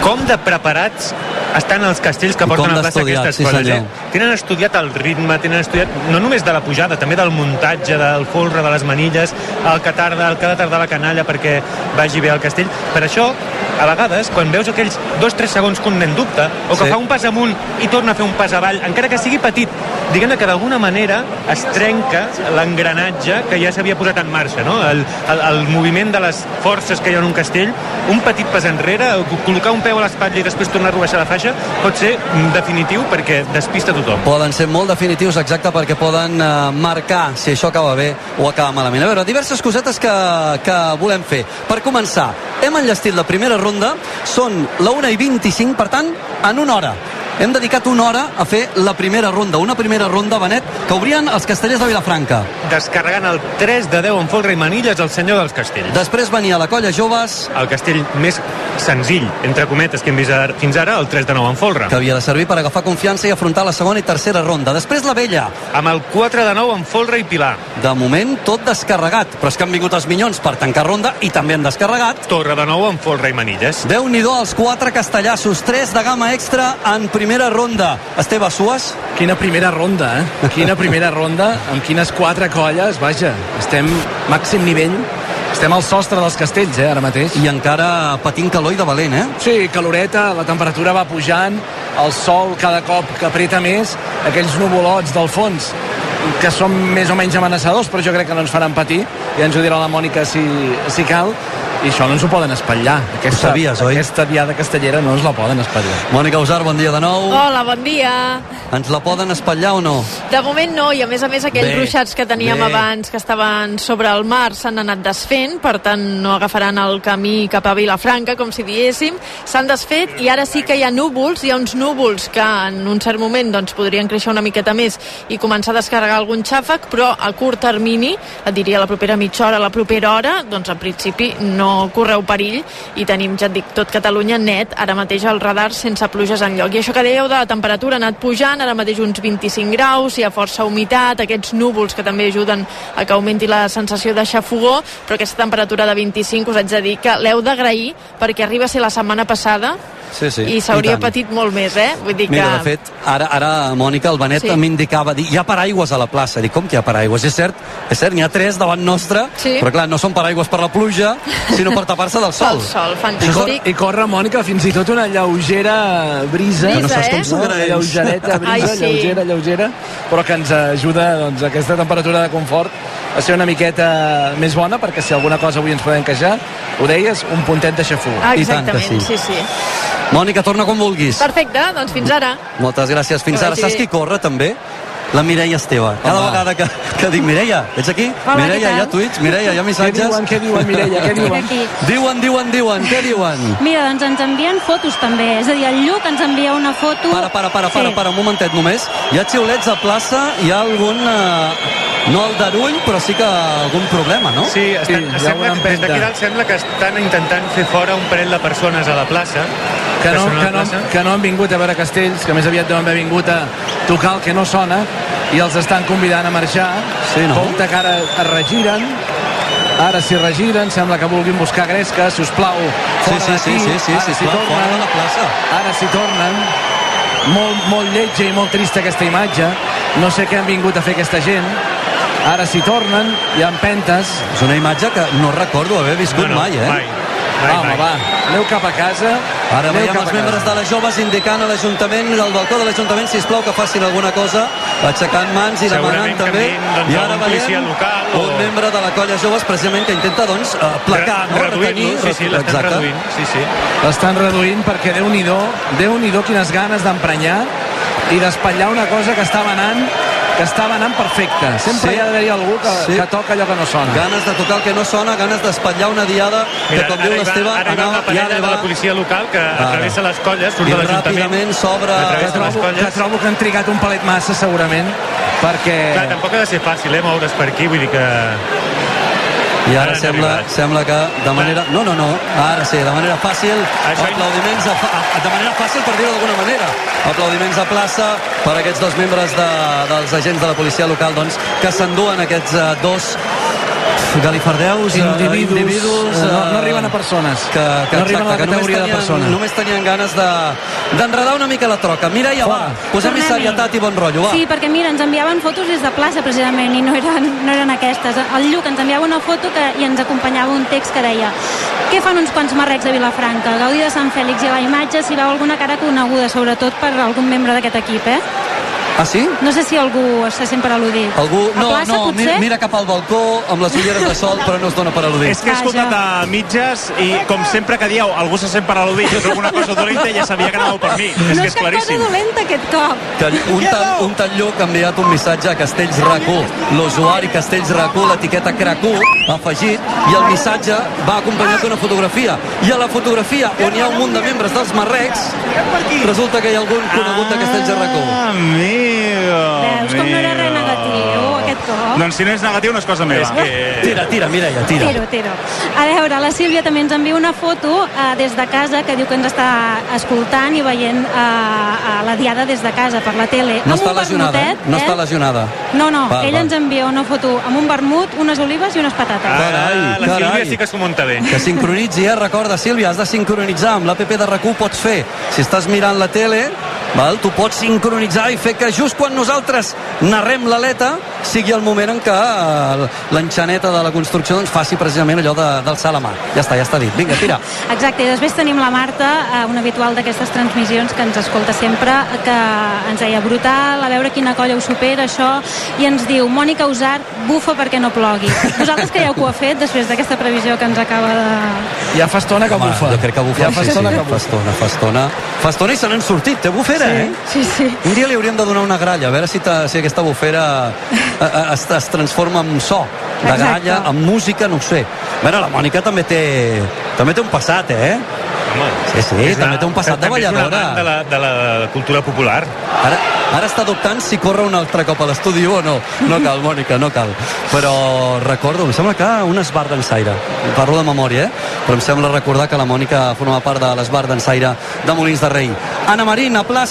com de preparats estan els castells que I porten a plaça aquestes sí, coses. senyor. eh? Tenen estudiat el ritme, tenen estudiat no només de la pujada, també del muntatge, del folre, de les manilles, el que tarda, el que ha de tardar la canalla perquè vagi bé al castell. Per això, a vegades, quan veus aquells dos o tres segons que un nen dubta, o que Sí. fa un pas amunt i torna a fer un pas avall, encara que sigui petit, diguem que d'alguna manera es trenca l'engranatge que ja s'havia posat en marxa, no? El, el, el moviment de les forces que hi ha en un castell, un petit pas enrere, col·locar un peu a l'espatlla i després tornar-lo a baixar la faixa, pot ser definitiu perquè despista tothom. Poden ser molt definitius, exacte, perquè poden eh, marcar si això acaba bé o acaba malament. A veure, diverses cosetes que, que volem fer. Per començar, hem enllestit la primera ronda, són la 1 i 25, per tant, en una hora. Hem dedicat una hora a fer la primera ronda, una primera ronda, Benet, que obrien els castellers de Vilafranca. Descarregant el 3 de 10 en folre i manilles, el senyor dels castells. Després venia la colla joves... El castell més senzill, entre cometes, que hem vist fins ara, el 3 de 9 en folre. que havia de servir per agafar confiança i afrontar la segona i tercera ronda. Després la vella. Amb el 4 de 9 en folre i pilar. De moment, tot descarregat, però és que han vingut els minyons per tancar ronda i també han descarregat. Torre de 9 en folre i manilles. Déu-n'hi-do els quatre castellassos, tres de gamma extra en primera ronda. Esteve Suas? Quina primera ronda, eh? Quina primera ronda, amb quines quatre colles, vaja, estem màxim nivell, estem al sostre dels castells, eh, ara mateix. I encara patint calor i de valent, eh? Sí, caloreta, la temperatura va pujant, el sol cada cop que apreta més, aquells nuvolots del fons que són més o menys amenaçadors, però jo crec que no ens faran patir, ja ens ho dirà la Mònica si, si cal, i això no ens ho poden espatllar. Aquesta, sabies, oi? Aquesta diada castellera no ens la poden espatllar. Mònica Usar, bon dia de nou. Hola, bon dia. Ens la poden espatllar o no? De moment no, i a més a més aquells Bé, ruixats que teníem bé. abans que estaven sobre el mar s'han anat desfent, per tant no agafaran el camí cap a Vilafranca, com si diéssim. S'han desfet i ara sí que hi ha núvols, hi ha uns núvols que en un cert moment doncs, podrien créixer una miqueta més i començar a descarregar algun xàfec, però a curt termini, et diria la propera mitja hora, la propera hora, doncs en principi correu perill i tenim, ja et dic, tot Catalunya net, ara mateix al radar sense pluges en lloc. I això que dèieu de la temperatura ha anat pujant, ara mateix uns 25 graus, hi ha força humitat, aquests núvols que també ajuden a que augmenti la sensació de xafogó, però aquesta temperatura de 25 us haig de dir que l'heu d'agrair perquè arriba a ser la setmana passada Sí, sí. i s'hauria patit molt més, eh? Vull dir Mira, que... de fet, ara, ara Mònica, el Benet Sí. m'indicava, dir, hi ha paraigües a la plaça. Dic, com que hi ha paraigües? És cert, és cert, n'hi ha tres davant nostre, Sí. però clar, no són paraigües per la pluja, sinó per tapar-se del sol. Sol, I, cor, fantàstic. I corre, Mònica, fins i tot una lleugera brisa. Brisa, no saps com eh? Una lleugereta brisa, Ai, sí. lleugera, lleugera, però que ens ajuda doncs, aquesta temperatura de confort a ser una miqueta més bona, perquè si alguna cosa avui ens podem queixar, ho deies, un puntet de xafú. Ah, I tant que Exactament, sí. sí, sí. Mònica, torna quan vulguis. Perfecte, doncs fins ara. Moltes gràcies. Fins Que ara. vagi Saps qui corre, també? La Mireia Esteve. Cada Home. vegada que, que dic, Mireia, ets aquí? Hola, què Mireia, hi ha tuits? Mireia, hi ha Què missatges? diuen, què diuen, Mireia, què diuen? Aquí. Diuen, diuen, diuen, què diuen? Mira, doncs ens envien fotos també. És a dir, el Lluc ens envia una foto... Para, para, para, para, Sí. para, un momentet només. Hi ha xiulets a plaça, hi ha algun... Eh, no el d'Arull, però sí que algun problema, no? Sí, estan, hi ha sembla, que- des d'aquí dalt sembla que estan intentant fer fora un parell de persones a la plaça. que no, que, no, plaça. que no han vingut a veure castells, que més aviat deuen haver vingut a tocar el que no sona, i els estan convidant a marxar. Sí, no? Compte que ara es regiren, ara s'hi regiren, sembla que vulguin buscar gresca, si us plau, Sí, fora sí, sí, d'aquí. sí, sí, Ara sí, s'hi clar, tornen. fora de la plaça. Ara s'hi tornen. Molt, molt lletja i molt trista aquesta imatge. No sé què han vingut a fer aquesta gent. Ara s'hi tornen, ha empentes. És una imatge que no recordo haver viscut No, no, mai, eh? mai. Va, home, va, aneu cap a casa. Ara aneu veiem els a membres de les joves indicant a l'Ajuntament, al balcó de l'Ajuntament, si plau que facin alguna cosa, aixecant mans i demanant també. doncs, I ara veiem local o- un membre de la colla joves precisament que intenta, doncs, eh, placar, no? Reduint-lo, sí, sí, l'estan reduint. Sí, sí. L'estan reduint perquè Déu-n'hi-do, déu nhi déu quines ganes d'emprenyar i d'espatllar una cosa que estava anant que estava anant perfecte. Sempre Sí. hi ha d'haver algú que, Sí. que toca allò que no sona. Ganes de tocar el que no sona, ganes d'espatllar una diada Mira, que, com diu l'Esteve, ara hi va una parella de la policia local que travessa les colles, surt I de l'Ajuntament. ràpidament s'obre- que trobo, que trobo que han trigat un palet massa segurament perquè Clar, tampoc ha de ser fàcil, eh, moure's per aquí, vull dir que... I ara sembla, arribat. sembla que de manera... No, no, no, ara sí, de manera fàcil, Això- aplaudiments a, de manera fàcil per dir-ho d'alguna manera. Aplaudiments a plaça per aquests dos membres de, dels agents de la policia local doncs, que s'enduen aquests eh, dos Galifardeus, eh, Individus, individus eh, no- eh, no arriben a persones. que, que, No arriben a la que només categoria de tenien, persona. només tenien ganes de- d'enredar una mica la troca Mireia, va, posem-hi serietat i bon rotllo, va Sí, perquè mira, ens enviaven fotos des de plaça precisament i no eren, no eren aquestes. El Lluc ens enviava una foto que, i ens acompanyava un text que deia què fan uns quants marrecs de Vilafranca? Gaudí de Sant Fèlix i la imatge si veu alguna cara coneguda, sobretot per algun membre d'aquest equip, eh? Ah, sí? No sé si algú se sent per al·ludit. Algú, a no, plaça, no, potser? mira, mira cap al balcó amb les ulleres de sol, però no es dona per al·ludit. És que he escoltat a mitges i com sempre que dieu algú se sent per al·ludit, és alguna cosa dolenta, ja sabia que anàveu per mi. És no que és és cap cosa claríssim. dolenta aquest cop. Que un, tal, un tal lloc ha enviat un missatge a Castells RAC1. L'usuari Castells RAC1, l'etiqueta CRAC1, ha afegit, i el missatge va acompanyat d'una fotografia. I a la fotografia, on hi ha un munt de membres dels marrecs, resulta que hi ha algun conegut de Castells RAC1. Amigo, Veus com no era res negatiu aquest cop? Doncs si no és negatiu no és cosa meva. És que... Tira, tira, Mireia, tira. Tiro, tiro. A veure, la Sílvia també ens envia una foto eh, des de casa que diu que ens està escoltant i veient eh, a la diada des de casa per la tele. No Amb està lesionada, eh? No està lesionada. No, no, Val, ella val. ens envia una foto amb un vermut, unes olives i unes patates. Carai, la Sílvia carai. sí que s'ho munta bé. Que sincronitzi, eh? Recorda, Sílvia, has de sincronitzar. Amb l'APP de RAC1 pots fer. Si estàs mirant la tele, val, tu pots sincronitzar i fer que just quan nosaltres narrem l'aleta sigui el moment en què eh, l'enxaneta de la construcció doncs, faci precisament allò de- d'alçar la mà. Ja està, ja està dit. Vinga, tira. Exacte, i després tenim la Marta, eh, una habitual d'aquestes transmissions que ens escolta sempre, que ens deia brutal, a veure quina colla ho supera, això, i ens diu, Mònica Usart, bufa perquè no plogui. Vosaltres creieu que ho ha fet després d'aquesta previsió que ens acaba de... Ja fa estona que Home, bufa. Jo crec que bufa. Ja fa sí, estona sí, que fa bufa. estona, fa estona. Fa estona i se n'han sortit. Té bufera, Sí, eh? sí, sí. Un dia li hauríem de donar una gralla, a veure si, ta, si aquesta bufera eh, eh, es, es transforma en so de Exacte. gralla, en música, no ho sé. Bueno, la Mònica també té, també té un passat, eh? Sí, sí, És també té un passat de és balladora. de la, de la cultura popular. Ara, ara està dubtant si corre un altre cop a l'estudi o no. No cal, Mònica, no cal. Però recordo, em sembla que un esbar d'ensaire. Parlo de memòria, eh? Però em sembla recordar que la Mònica forma part de l'esbar d'ensaire de Molins de Rei. Anna Marín, a plaça,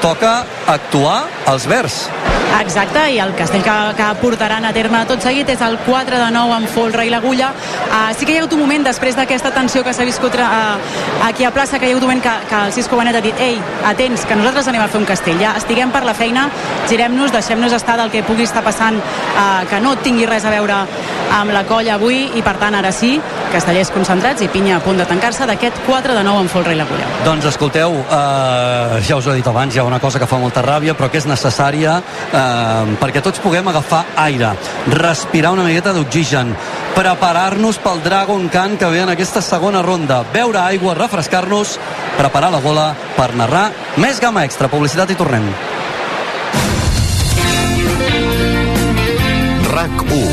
toca actuar als Verds. Exacte, i el castell que, que portaran a terme tot seguit és el 4 de 9 amb folre i l'agulla. Uh, sí que hi ha hagut un moment després d'aquesta tensió que s'ha viscut uh, aquí a plaça, que hi ha hagut un moment que, que el Cisco Benet ha dit ei, atents, que nosaltres anem a fer un castell, ja estiguem per la feina, girem-nos, deixem-nos estar del que pugui estar passant, uh, que no tingui res a veure amb la colla avui, i per tant ara sí, castellers concentrats i pinya a punt de tancar-se d'aquest 4 de 9 amb folre i l'agulla. Doncs escolteu, eh, ja us ho he dit abans, hi ha una cosa que fa molta ràbia, però que és necessària eh, perquè tots puguem agafar aire, respirar una miqueta d'oxigen, preparar-nos pel Dragon Khan que ve en aquesta segona ronda, beure aigua, refrescar-nos, preparar la gola per narrar més gamma extra. Publicitat i tornem. RAC 1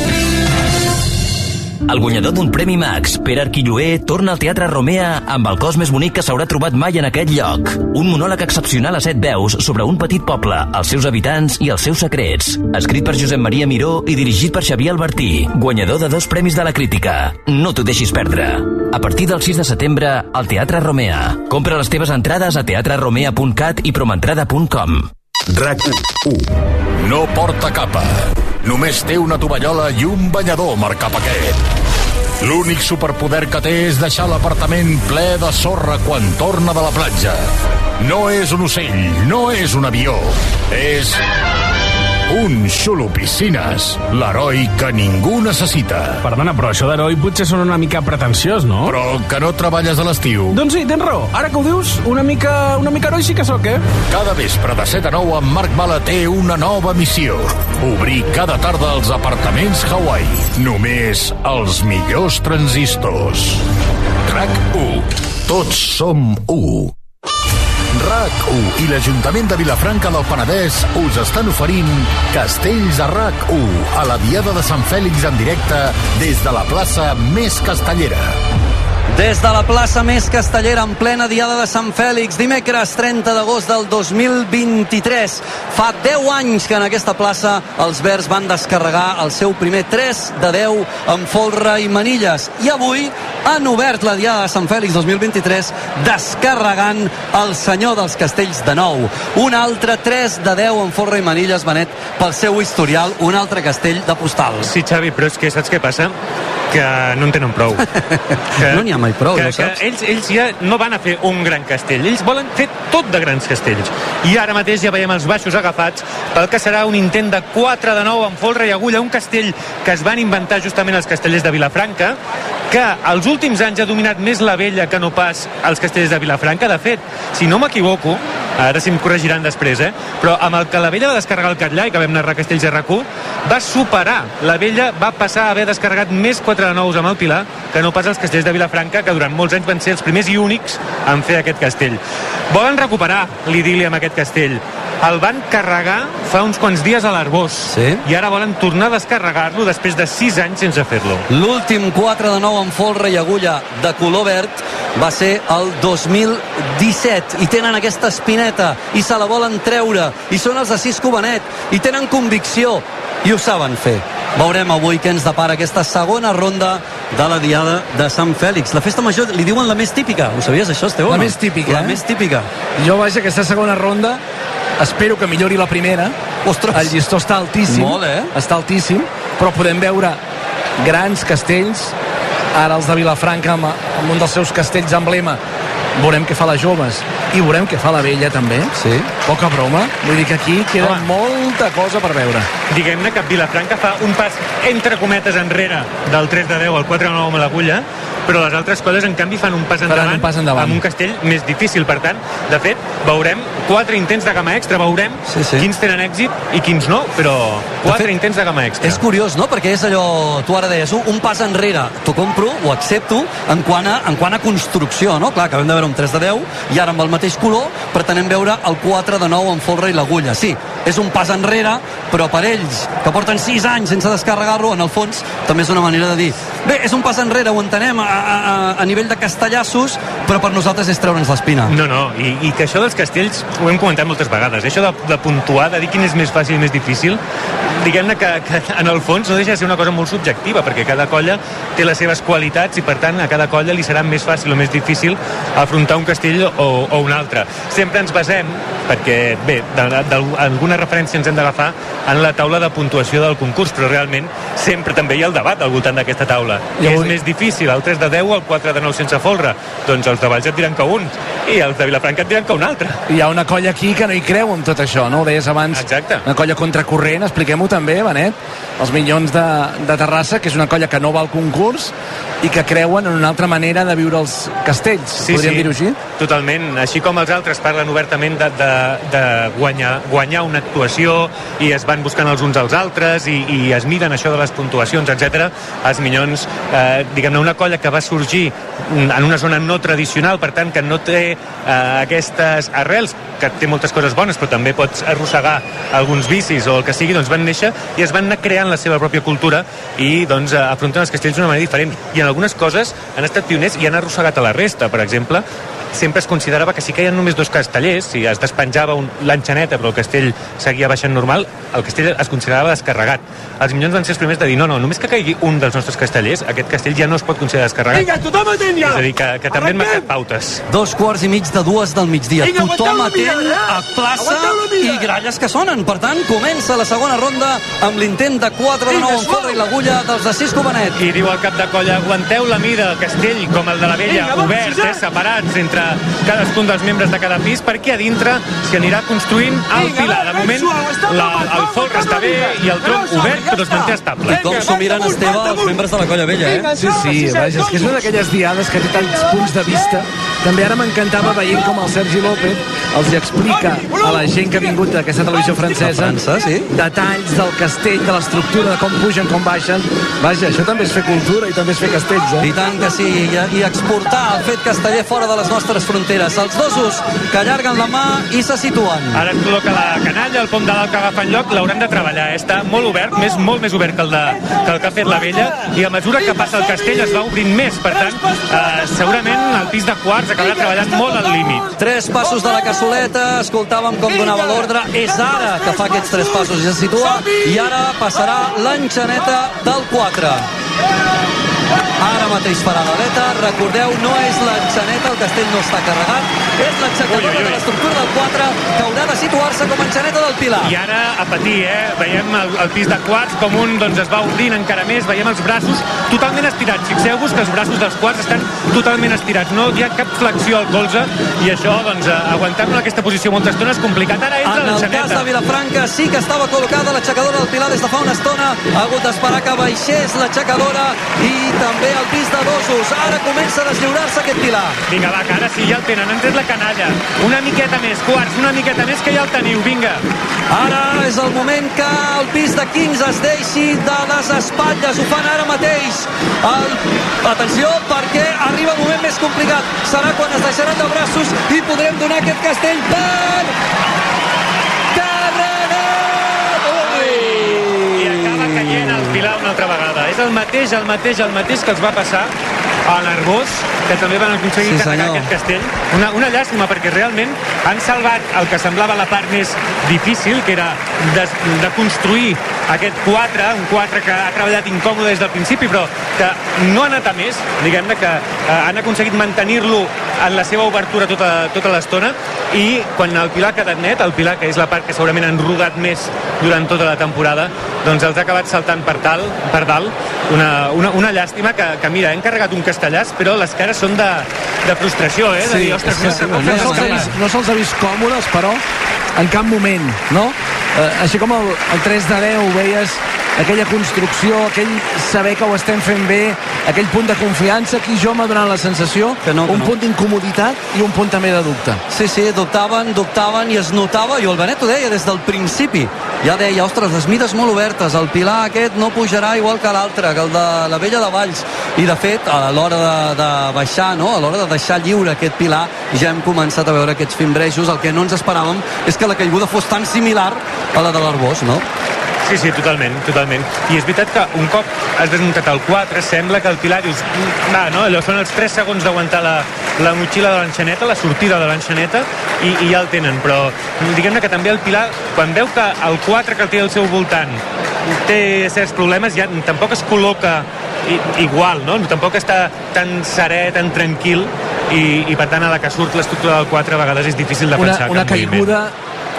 El guanyador d'un Premi Max, Pere Arquilloé, torna al Teatre Romea amb el cos més bonic que s'haurà trobat mai en aquest lloc. Un monòleg excepcional a set veus sobre un petit poble, els seus habitants i els seus secrets. Escrit per Josep Maria Miró i dirigit per Xavier Albertí, guanyador de dos premis de la crítica. No t'ho deixis perdre. A partir del 6 de setembre, al Teatre Romea. Compra les teves entrades a teatreromea.cat i promentrada.com. RAC 1 No porta capa. Només té una tovallola i un banyador marcapaquet. L'únic superpoder que té és deixar l'apartament ple de sorra quan torna de la platja. No és un ocell, no és un avió. És un xulo piscines, l'heroi que ningú necessita. Perdona, però això d'heroi potser són una mica pretensiós, no? Però que no treballes a l'estiu. Doncs sí, tens raó. Ara que ho dius, una mica, una mica heroi sí que sóc, eh? Cada vespre de 7 a 9 en Marc Bala té una nova missió. Obrir cada tarda els apartaments Hawaii. Només els millors transistors. RAC 1. Tots som 1. RAC1 i l'Ajuntament de Vilafranca del Penedès us estan oferint Castells a RAC1 a la Diada de Sant Fèlix en directe des de la plaça més castellera. Des de la plaça més castellera en plena diada de Sant Fèlix, dimecres 30 d'agost del 2023. Fa 10 anys que en aquesta plaça els Verds van descarregar el seu primer 3 de 10 amb folre i manilles. I avui han obert la diada de Sant Fèlix 2023 descarregant el senyor dels castells de nou. Un altre 3 de 10 amb folre i manilles, Benet, pel seu historial, un altre castell de postal. Sí, Xavi, però és que saps què passa? Que no en tenen prou. Que, no n'hi ha mai prou, que, ja saps. Que ells, ells ja no van a fer un gran castell, ells volen fer tot de grans castells. I ara mateix ja veiem els baixos agafats pel que serà un intent de 4 de 9 amb folre i agulla, un castell que es van inventar justament els castellers de Vilafranca, que els últims anys ha dominat més la vella que no pas els castellers de Vilafranca. De fet, si no m'equivoco, ara si em corregiran després, eh? però amb el que la vella va descarregar el Catllà i que vam narrar Castells de rac va superar. La vella va passar a haver descarregat més 4 de 9 amb el Pilar que no pas els castells de Vilafranca, que durant molts anys van ser els primers i únics en fer aquest castell. Volen recuperar l'idili amb aquest castell. El van carregar fa uns quants dies a l'Arbós. Sí? i ara volen tornar a descarregar-lo després de 6 anys sense fer-lo. L'últim 4 de 9 amb folre i agulla de color verd va ser el 2017 i tenen aquesta espineta i se la volen treure. I són els de Cisco Benet i tenen convicció i ho saben fer. Veurem avui què ens depara aquesta segona ronda de la Diada de Sant Fèlix. La festa major li diuen la més típica. Ho sabies, això, Esteu? La més típica, La eh? més típica. Jo, vaja, aquesta segona ronda espero que millori la primera. Ostres. El llistó està altíssim. Molt, eh? Està altíssim, però podem veure grans castells. Ara els de Vilafranca amb, amb un dels seus castells emblema. Veurem què fa la joves i veurem què fa la vella també. Sí. Poca broma. Vull dir que aquí queda Home. molta cosa per veure. Diguem-ne que Vilafranca fa un pas entre cometes enrere del 3 de 10 al 4 de 9 amb l'agulla, però les altres colles en canvi fan un pas Faran endavant, un pas endavant. amb un castell més difícil. Per tant, de fet, veurem quatre intents de gamma extra, veurem Sí, sí. quins tenen èxit i quins no, però quatre fet, intents de gamma extra. És curiós, no? Perquè és allò, tu ara deies, un, un pas enrere, t'ho compro, ho accepto, en quant, a, en quant a construcció, no? Clar, acabem de veure un 3 de 10 i ara amb el mateix color pretenem veure el 4 de 9 amb folre i l'agulla. Sí, és un pas enrere, però per ells, que porten 6 anys sense descarregar-lo, en el fons també és una manera de dir bé, és un pas enrere, ho entenem a, a, a, a nivell de castellassos, però per nosaltres és treure'ns l'espina. No, no, i, i que això dels castells ho hem comentat moltes vegades, això de, de puntuar, de dir quin és més fàcil i més difícil, diguem-ne que, que en el fons no deixa de ser una cosa molt subjectiva, perquè cada colla té les seves qualitats i per tant a cada colla li serà més fàcil o més difícil afrontar un castell o, o un altre. Sempre ens basem, perquè bé, d'alguna referència ens hem d'agafar en la taula de puntuació del concurs, però realment sempre també hi ha el debat al voltant d'aquesta taula. I és més difícil, el 3 de 10 o el 4 de 9 sense folre? Doncs els de Valls et diran que un, i els de Vilafranca et diran que un altre. Hi ha una colla aquí que no hi creu en tot això, no? Ho deies abans. Exacte. Una colla contracorrent, expliquem-ho també, Benet. Els Minyons de, de Terrassa, que és una colla que no va al concurs i que creuen en una altra manera de viure els castells. Podríem dir-ho així? Totalment. Així com els altres parlen obertament de, de, de guanyar, guanyar una actuació i es van buscant els uns als altres i, i es miren això de les puntuacions, etc. Els Minyons, eh, diguem-ne, una colla que va sorgir en una zona no tradicional, per tant, que no té eh, aquestes arrels, que té moltes coses bones, però també pots arrossegar alguns vicis o el que sigui, doncs van néixer i es van anar creant la seva pròpia cultura i doncs eh, afronten els castells d'una manera diferent. I en algunes coses han estat pioners i han arrossegat a la resta. Per exemple, sempre es considerava que si queien només dos castellers, si es despenjava un, l'enxaneta però el castell seguia baixant normal, el castell es considerava descarregat. Els minyons van ser els primers de dir no, no, només que caigui un dels nostres castellers, aquest castell ja no es pot considerar descarregat. Vinga, tothom atent ja! És a dir, que, que també han marcat pautes. Dos quarts i mig de dues del migdia. Vinga, Tothom mirada, eh? a plaça i gralles que sonen. Per tant, comença la segona ronda amb l'intent de 4 de Vinga, 9 en i l'agulla dels de Cisco Benet. I diu el cap de colla, aguanteu la mida del castell com el de la vella, Vinga, obert, eh, separats entre cadascun dels membres de cada pis, perquè a dintre s'hi anirà construint el Vinga, pilar. De moment, la, el folre està bé i el tronc obert, però es manté estable. Com s'ho miren, Esteve, els membres de la colla vella, eh? Sí, sí, vaja, és que és una d'aquelles diades que té tants punts de vista també ara m'encantava veient com el Sergi López els explica a la gent que ha vingut d'aquesta televisió francesa França, sí. detalls del castell, de l'estructura, de com pugen, com baixen. Vaja, això també és fer cultura i també és fer castells, eh? I tant que sí, i, i exportar el fet casteller fora de les nostres fronteres. Els dosos que allarguen la mà i se situen. Ara es col·loca la canalla, el pom de dalt que agafa en lloc, l'hauran de treballar. Eh? Està molt obert, més, molt més obert que el, de, que el que ha fet la vella, i a mesura que passa el castell es va obrint més. Per tant, eh, segurament el pis de quarts acabarà treballant molt al límit. Tres passos de la cassoleta, escoltàvem com donava l'ordre. És ara que fa aquests tres passos i se situa, i ara passarà l'enxaneta del 4. Ara mateix farà l'aleta, recordeu, no és l'enxaneta, el castell no està carregat, és l'aixecadora de l'estructura del 4 que haurà de situar-se com a enxaneta del Pilar. I ara a patir, eh? Veiem el, el pis de quarts com un doncs, es va obrint encara més, veiem els braços totalment estirats. Fixeu-vos que els braços dels quarts estan totalment estirats, no hi ha cap flexió al colze i això, doncs, eh, aguantar-lo en aquesta posició molta estona és complicat. Ara entra En el cas de. Vilafranca sí que estava col·locada l'aixecadora del Pilar des de fa una estona. Ha hagut d'esperar que baixés l'aixecadora i també el pis de dosos. Ara comença a deslliurar-se aquest Pilar. Vinga, va, que ara sí, ja el tenen, han tret la canalla. Una miqueta més, quarts, una miqueta més, que ja el teniu, vinga. Ara és el moment que el pis de Kings es deixi de les espatlles. Ho fan ara mateix. El... Atenció, perquè arriba un moment més complicat. Serà quan es deixaran de braços i podrem donar aquest castell per... Carregat! Ui! I el Pilar una altra vegada. És el mateix, el mateix, el mateix que els va passar a l'Arbós, que també van aconseguir Sí, carregar senyor. aquest castell. Una, una llàstima, perquè realment han salvat el que semblava la part més difícil, que era de, de construir aquest 4, un 4 que ha treballat incòmode des del principi, però que no ha anat a més, diguem-ne que eh, han aconseguit mantenir-lo en la seva obertura tota, tota l'estona i quan el Pilar ha quedat net, el Pilar, que és la part que segurament han rodat més durant tota la temporada, doncs els ha acabat saltant per, tal, per dalt. Una, una, una llàstima que, que, mira, hem carregat un castellàs, però les cares són de, de frustració, eh? De dir, ostres, sí, no sí, no fer se'ls ha vist, no se'ls ha vist còmodes, però en cap moment, no? Eh, així com el, el 3 de 10 veies aquella construcció, aquell saber que ho estem fent bé, aquell punt de confiança, aquí jo m'ha donat la sensació, Que no, que un no. punt d'incomoditat i un punt també de dubte. Sí, sí, dubtaven, dubtaven i es notava, i el Benet ho deia des del principi. Ja deia, ostres, les mides molt obertes, el pilar aquest no pujarà igual que l'altre, que el de la Vella de Valls. I de fet, a l'hora de, de baixar, no? a l'hora de deixar lliure aquest pilar, ja hem començat a veure aquests fimbrejos. El que no ens esperàvem és que la caiguda fos tan similar a la de l'Arbós, no? Sí, sí, totalment, totalment. I és veritat que un cop has desmuntat el 4, sembla que el Pilar dius, "Mm, va, no? Allò són els 3 segons d'aguantar la, la motxilla de l'enxaneta, la sortida de l'enxaneta, i, i ja el tenen. Però diguem-ne que també el Pilar, quan veu que el 4 que té al seu voltant té certs problemes, ja tampoc es col·loca igual, no? Tampoc està tan serè, tan tranquil, i, i per tant a la que surt l'estructura del 4 a vegades és difícil de Una, pensar una cap moviment.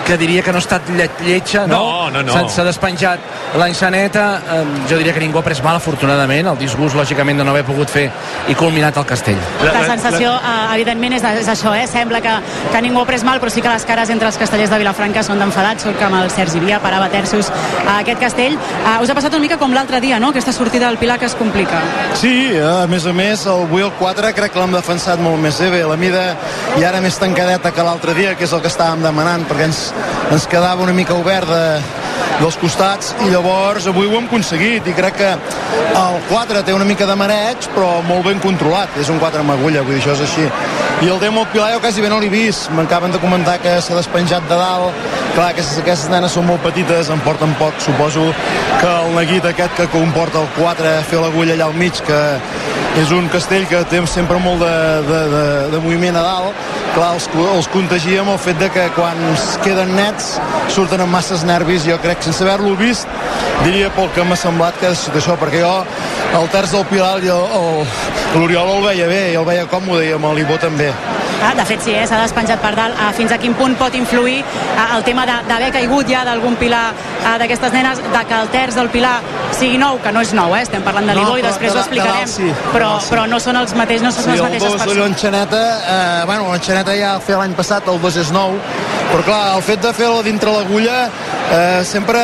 Que diria que no ha estat lle lletja, no? No, no, no. S'ha- despenjat l'enxaneta. Eh, jo diria que ningú ha pres mal, afortunadament. El disgust, lògicament, de no haver pogut fer i culminat el castell. La, sensació, eh, evidentment, és, és això, eh? Sembla que, que ningú ha pres mal, però sí que les cares entre els castellers de Vilafranca són d'enfadats. Surt que amb el Sergi Via parava terços a aquest castell. Uh, us ha passat una mica com l'altre dia, no?, aquesta sortida del Pilar que es complica. Sí, a més a més, el avui el 4 crec que l'hem defensat molt més bé. La mida i ara més tancadeta que l'altre dia, que és el que estàvem demanant, perquè ens, ens quedava una mica obert de, dels costats i llavors avui ho hem aconseguit i crec que el 4 té una mica de mareig però molt ben controlat. És un 4 amb agulla, vull dir, això és així. I el Demo Pilar jo quasi bé no l'he vist. M'acaben de comentar que s'ha despenjat de dalt. Clar, aquestes, aquestes nenes són molt petites en porten poc, suposo que el neguit aquest que comporta el 4 fer l'agulla allà al mig que és un castell que té sempre molt de, de, de, de moviment a dalt clar, els, els contagia amb el fet de que quan es queden nets surten amb masses nervis jo crec, sense haver-lo vist diria pel que m'ha semblat que és això perquè jo el terç del Pilar i el- el- l'Oriol el veia bé i el veia còmode i amb l'Ibó també Ah, de fet, sí, eh? s'ha despenjat per dalt. Ah, fins a quin punt pot influir ah, el tema de- d'haver caigut ja d'algun pilar ah, d'aquestes nenes, de que el terç del pilar sigui nou, que no és nou, eh? estem parlant de No, l'Ibó i però després de ho de explicarem, dalt sí, de però, dalt sí. però no són els mateixos, no són Sí, les el mateixes 2 de persones. l'enxaneta, eh, bueno, l'enxaneta ja feia l'any passat, el 2 és nou, però clar, el fet de fer-lo dintre l'agulla eh, sempre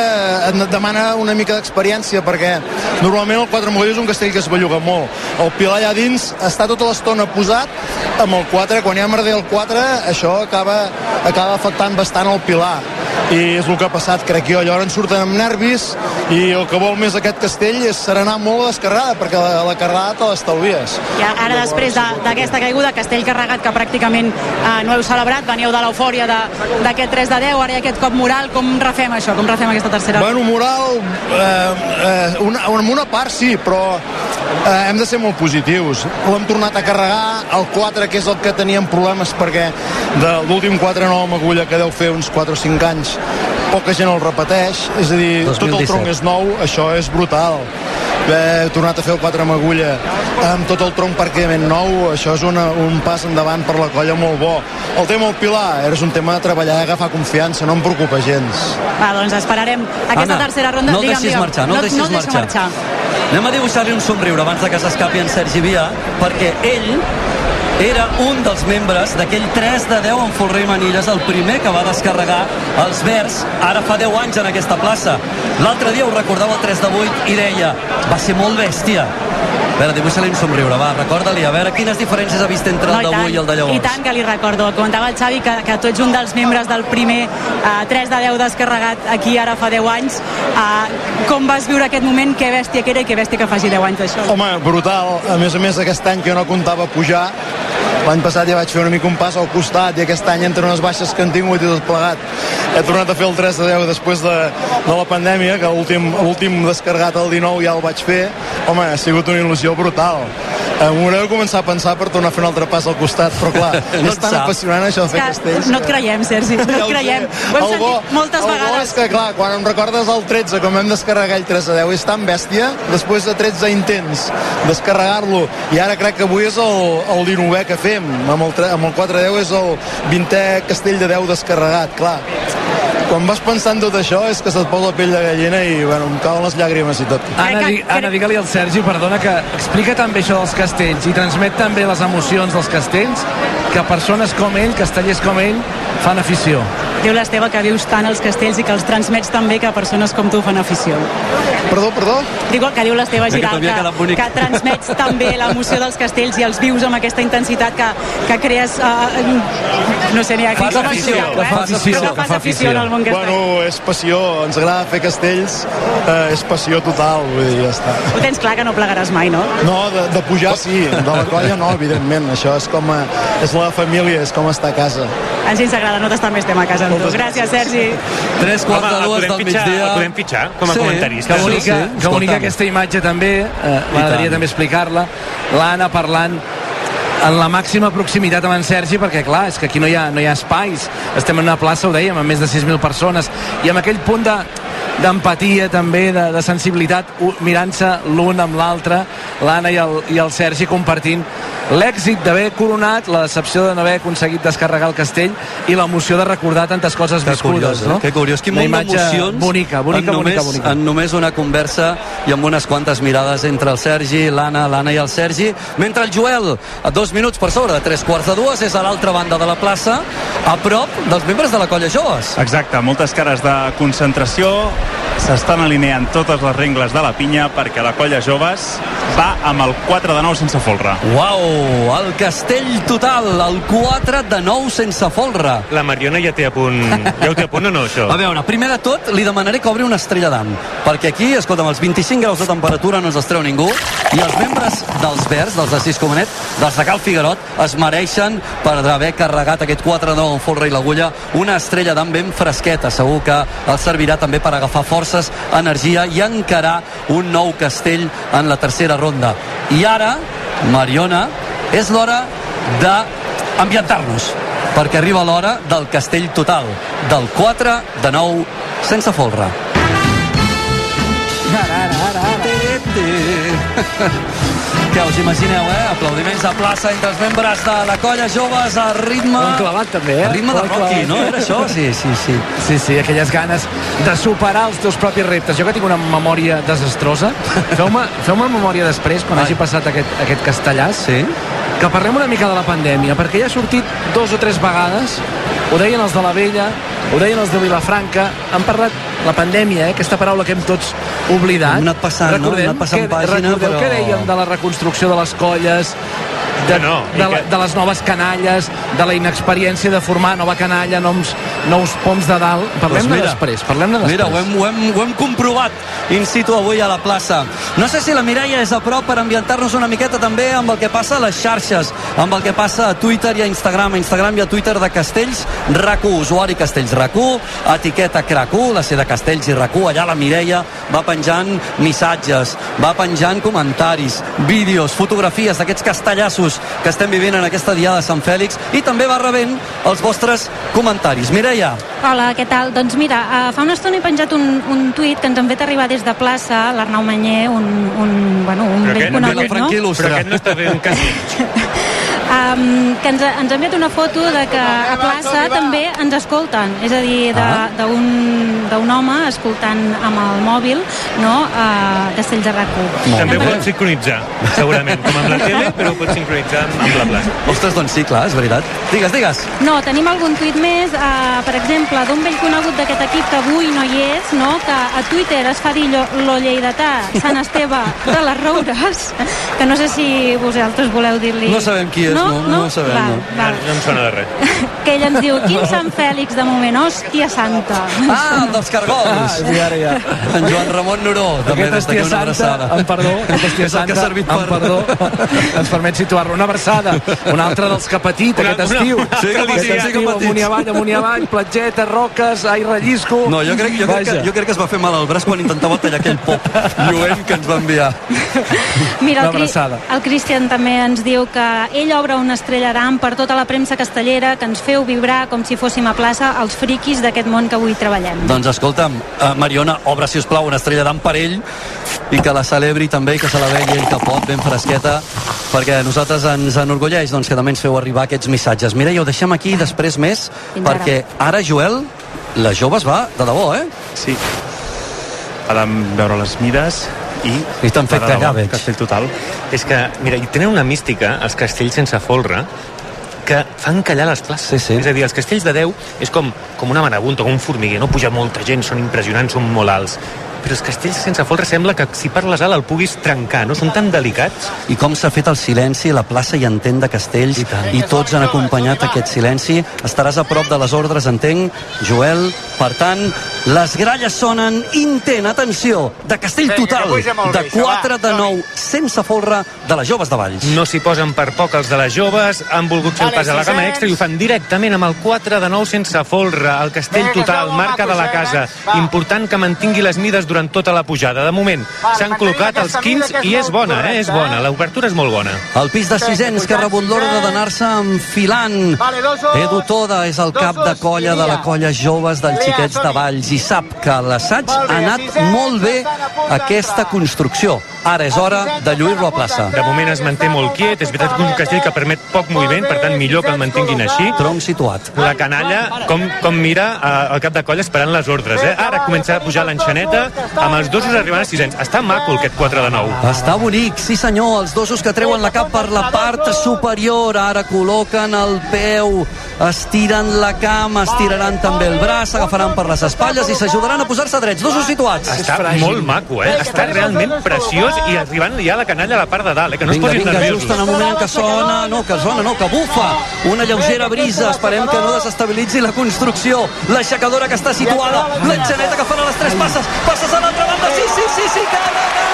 et demana una mica d'experiència perquè normalment el 4 Mogoll és un castell que es belluga molt. El pilar allà dins està tota l'estona posat amb el 4, quan hi ha merder el 4 això acaba, acaba afectant bastant el pilar i és el que ha passat, crec jo. Llavors surten amb nervis i el que vol més aquest castell és serenar molt la descarregada, perquè la, la carregada te l'estalvies. I ara, després de- d'aquesta caiguda, Castell carregat, que pràcticament eh, no heu celebrat, veníeu de l'eufòria d'aquest 3 de 10, ara hi ha aquest cop moral, com refem això? Com refem aquesta tercera? Bueno, moral, eh, eh, una, en una part sí, però eh, hem de ser molt positius. L'hem tornat a carregar, el 4, que és el que teníem problemes perquè de l'últim 4 no amb agulla que deu fer uns 4 o 5 anys poca gent el repeteix, és a dir, tot el 2017. tronc és nou, això és brutal. Haver tornat a fer el 4 amb agulla amb tot el tronc pràcticament nou, això és una, un pas endavant per la colla molt bo. El tema del Pilar és un tema de treballar i agafar confiança, no em preocupa gens. Va, doncs esperarem aquesta Anna, tercera ronda. no el deixis digue'm. marxar, no el deixis no, el deixis marxar. Anem a dibuixar-li un somriure abans de que s'escapi en Sergi Via, perquè ell era un dels membres d'aquell 3 de 10 en Folrei Manilles, el primer que va descarregar els Verds ara fa 10 anys en aquesta plaça. L'altre dia ho recordava el 3 de 8 i deia, va ser molt bèstia. A veure, dibuixa-li un somriure, va, recorda-li, a veure quines diferències ha vist entre el i d'avui i el de llavors. I tant que li recordo. Comentava el Xavi que, que tu ets un dels membres del primer uh, 3 de 10 descarregat aquí ara fa 10 anys. Uh, com vas viure aquest moment? Que bèstia que era i que bèstia que faci 10 anys d'això. Home, brutal. A més a més, aquest any que jo no comptava pujar, l'any passat ja vaig fer una mica un pas al costat i aquest any entre unes baixes que han tingut i tot plegat. He tornat a fer el 3 de 10 després de, de la pandèmia que l'últim descarregat el 19 ja el vaig fer. Home, ha sigut una il·lusió brutal eh, m'hauré de començar a pensar per tornar a fer un altre pas al costat però clar, No és tan sap. apassionant això de fer castells no et creiem, Sergi, no Ja et ho creiem. sé. Ho hem El bo- sentit moltes el bo vegades. és que, clar, quan em recordes el 13, com hem descarregar el 3 a 10, és tan bèstia, després de 13 intents descarregar-lo, i ara crec que avui és el, el 19è que fem, amb el, amb el 4 a 10 és el 20è castell de 10 descarregat, clar. Quan vas pensant tot això és que se't posa la pell de gallina i, bueno, em cauen les llàgrimes i tot. Anna, di Anna digue-li al Sergi, perdona, que explica també això dels castells i transmet també les emocions dels castells que persones com ell, castellers com ell, fan afició. Diu l'Esteve que vius tant els castells i que els transmets també que persones com tu fan afició. Perdó, perdó? Diu que diu l'Esteve Que Giral que, bonic. que transmets també l'emoció dels castells i els vius amb aquesta intensitat que, que crees... Uh, no sé ni a Fas com afició, explicar-ho, que eh? fas afició, que fas afició en el món castell. Bueno, és passió, ens agrada fer castells, eh, és passió total, vull dir, ja està. Ho tens clar que no plegaràs mai, no? No, de, de pujar sí, de la colla no, evidentment. Això és com a, és la família, és com estar a casa. Ens ens agrada no t'estar més temps a casa amb tu. Gràcies, Sergi. Tres quarts de dues del migdia. el podem fitxar com a Sí, comentarista. Que bonica, Sí, sí, que bonica aquesta imatge també, eh, m'agradaria també explicar-la. L'Anna parlant en la màxima proximitat amb en Sergi, perquè clar, és que aquí no hi ha, no hi ha espais. Estem en una plaça, ho dèiem, amb més de 6.000 persones, i amb aquell punt de d'empatia també, de, de sensibilitat mirant-se l'un amb l'altre l'Anna i, el, i el Sergi compartint l'èxit d'haver coronat la decepció de no haver aconseguit descarregar el castell i l'emoció de recordar tantes coses Que viscudes curiós, eh? no? Que curiós, quin munt d'emocions bonica, bonica, en només, bonica, bonica. en només una conversa i amb unes quantes mirades entre el Sergi, l'Anna, l'Anna i el Sergi, mentre el Joel, a dos minuts per sobre de tres quarts de dues, és a l'altra banda de la plaça, a prop dels membres de la colla joves. Exacte, moltes cares de concentració, s'estan alineant totes les rengles de la pinya perquè la colla joves va amb el 4 de 9 sense folre. Uau, el castell total, el 4 de 9 sense folre. La Mariona ja té a punt... Ja ho té a punt o no, això? A veure, primer de tot, li demanaré que obri una estrella d'am, perquè aquí, escolta'm, els 25 graus de temperatura no ens els treu ningú, i els membres dels Verds, dels de Cis Comunet, dels de Cal Figuerot, es mereixen per haver carregat aquest 4 de 9 en folre i l'agulla, una estrella d'am ben fresqueta, segur que els servirà també per agafar forces, energia i encarar un nou castell en la tercera ronda. I ara, Mariona, és l'hora d'ambientar-nos perquè arriba l'hora del castell total, del 4 de 9 sense folre. Què us imagineu, eh? Aplaudiments a plaça entre els membres de la colla joves a ritme... Ho han clavat també, eh? A ritme de Rocky, clavat. no? Era això? Sí, sí, sí. Sí, sí, aquelles ganes de superar els teus propis reptes. Jo que tinc una memòria desastrosa, feu-me feu memòria després, quan hagi passat aquest, aquest castellàs, sí? que parlem una mica de la pandèmia, perquè ja ha sortit dos o tres vegades ho deien els de la Vella, ho deien els de Vilafranca, han parlat la pandèmia, eh, aquesta paraula que hem tots oblidat. Hem anat passant, no? Recordem Hem anat passant que, pàgina, recordeu però- què dèiem de la reconstrucció de les colles, de, no, de, la, que- de les noves canalles, de la inexperiència de formar nova canalla, noms, nous poms de dalt. Parlem-ne Doncs mira, després, parlem-ne després. Mira, ho hem, ho, hem, ho hem comprovat in situ avui a la plaça. No sé si la Mireia és a prop per ambientar-nos una miqueta també amb el que passa a les xarxes, amb el que passa a Twitter i a Instagram, a Instagram i a Twitter de Castells RAC1, usuari Castells RAC1, etiqueta CRAC1, la C de Castells i RAC1, allà la Mireia va penjant missatges, va penjant comentaris, vídeos, fotografies d'aquests castellassos que estem vivint en aquesta diada de Sant Fèlix i també va rebent els vostres comentaris. Mireia, Hola, què tal? Doncs mira, uh, fa una estona he penjat un, un tuit que ens han fet arribar des de plaça, l'Arnau Manyer, un, un, bueno, un Però vell conegut, no? però aquest no està fent castig. um, que ens, ens ha enviat una foto de que a plaça també ens escolten, és a dir, Ah. de- d'un d'un home escoltant amb el mòbil no, a Castells de RAC1. També ho pots sincronitzar, segurament, com amb la tele, però ho pots sincronitzar amb, amb la plaça. Ostres, doncs sí, clar, és veritat. Digues, digues. No, tenim algun tuit més, uh, per exemple, d'un vell conegut d'aquest equip que avui no hi és, no? que a Twitter es fa dir lo, lo lleidatà Sant Esteve de les Roures, que no sé si vosaltres voleu dir-li... No sabem qui és, no, no, no ho sabem. Val, no. val. No em sona de res. Que ell ens diu, quin Sant Fèlix de moment, hòstia santa. Ah, el dels cargols. Ah, sí, ara ja. En Joan Ramon Noró, també Aquest des d'aquí una abraçada. santa, amb perdó, aquest que santa, ha servit amb per... perdó, ens permet situar-lo. Una abraçada, un altre dels que ha patit Una- aquest una- estiu. una- sí, que aquest patia, sí que patits. amunt i avall, amunt i avall, platgeta, roques, ai, rellisco... No, jo crec, jo, crec que, jo crec que es va fer mal al braç quan intentava tallar aquell pop lluent que ens va enviar. Mira, Una el, el Cristian també ens diu que ell obre una estrella d'am per tota la premsa castellera, que ens feu vibrar com si fóssim a plaça els friquis d'aquest món que avui treballem. Doncs escolta'm, uh, Mariona, obre, si us plau, una estrella d'am per ell i que la celebri també i que se la vegi ell que pot, ben fresqueta, perquè a nosaltres ens enorgulleix doncs, que també ens feu arribar aquests missatges. Mireia, ho deixem aquí i després més, Fins ara. perquè ara, Joel, la jove es va de debò, eh? Sí. Vam veure les mides i... I t'han fet callar, veig. Castell total. És que, mira, i tenen una mística, els castells sense folre, que fan callar les places. Sí, sí. És a dir, els castells de Déu és com, com una marabunta, com un formiguer, no puja molta gent, són impressionants, són molt alts. Però els castells sense folre sembla que si parles alt el puguis trencar, no? Són tan delicats. I com s'ha fet el silenci, la plaça hi entén de Castells i, i tots han acompanyat aquest silenci. Estaràs a prop de les ordres, entenc, Joel. Per tant, les gralles sonen intent, atenció, de Castell total, de bé, això, 4 de 9, sense folre, de les joves de Valls. No s'hi posen per poc els de les joves, han volgut fer el pas a la gamma extra i ho fan directament amb el 4 de 9 sense folre, el castell total, marca de la casa. eh? Important que mantingui les mides durant tota la pujada. De moment, Vale, s'han col·locat els aquesta mida, 15 que és i és molt bona, eh? És bona. L'obertura és molt bona. El pis de sisens que ha rebut l'ordre d'anar-se enfilant. Vale. Edu Toda és el cap de colla de la colla joves dels xiquets de Valls i sap que l'assaig ha anat molt bé aquesta construcció. Ara és hora de lluir-lo a plaça. De moment es manté molt quiet, és veritat que és un castell que permet poc moviment, per tant millor que el mantinguin així. Tronc situat. La canalla, com, com mira eh, el cap de colla esperant les ordres, eh? Ara comença a pujar l'enxaneta, amb els dosos arribant a sisens. Està maco aquest 4 de 9. Està bonic, sí senyor, els dosos que treuen la cap per la part superior, ara col·loquen el peu, estiren la cama, estiraran també el braç, agafaran per les espatlles i s'ajudaran a posar-se drets, dosos situats. Està molt maco, eh? Està realment preciós i arribant ja la canalla a la part de dalt, eh? Que no vinga, es posin vinga, nerviosos. just en el moment en què sona, no, que sona, no, que bufa, una lleugera brisa, esperem que no desestabilitzi la construcció, l'aixecadora que està situada, l'enxaneta que farà les tres passes, passes a l'altra banda, sí, sí, sí, sí, càrrega!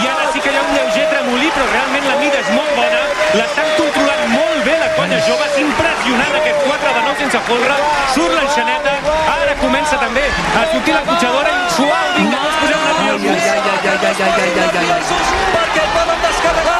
I ara sí que hi ha un lleuger tremolí, però realment la mida és molt bona. L'estan controlant molt bé la colla jove. És impressionant aquest 4 de 9 sense folre. Surt l'enxaneta. Ara comença també a sortir la cotxadora i suau. Vinga, no us poseu nerviosos. Ja, ja, ja, ja, ja, ja, ja, ja, ja. perquè el poden descarregar. L'enxaneta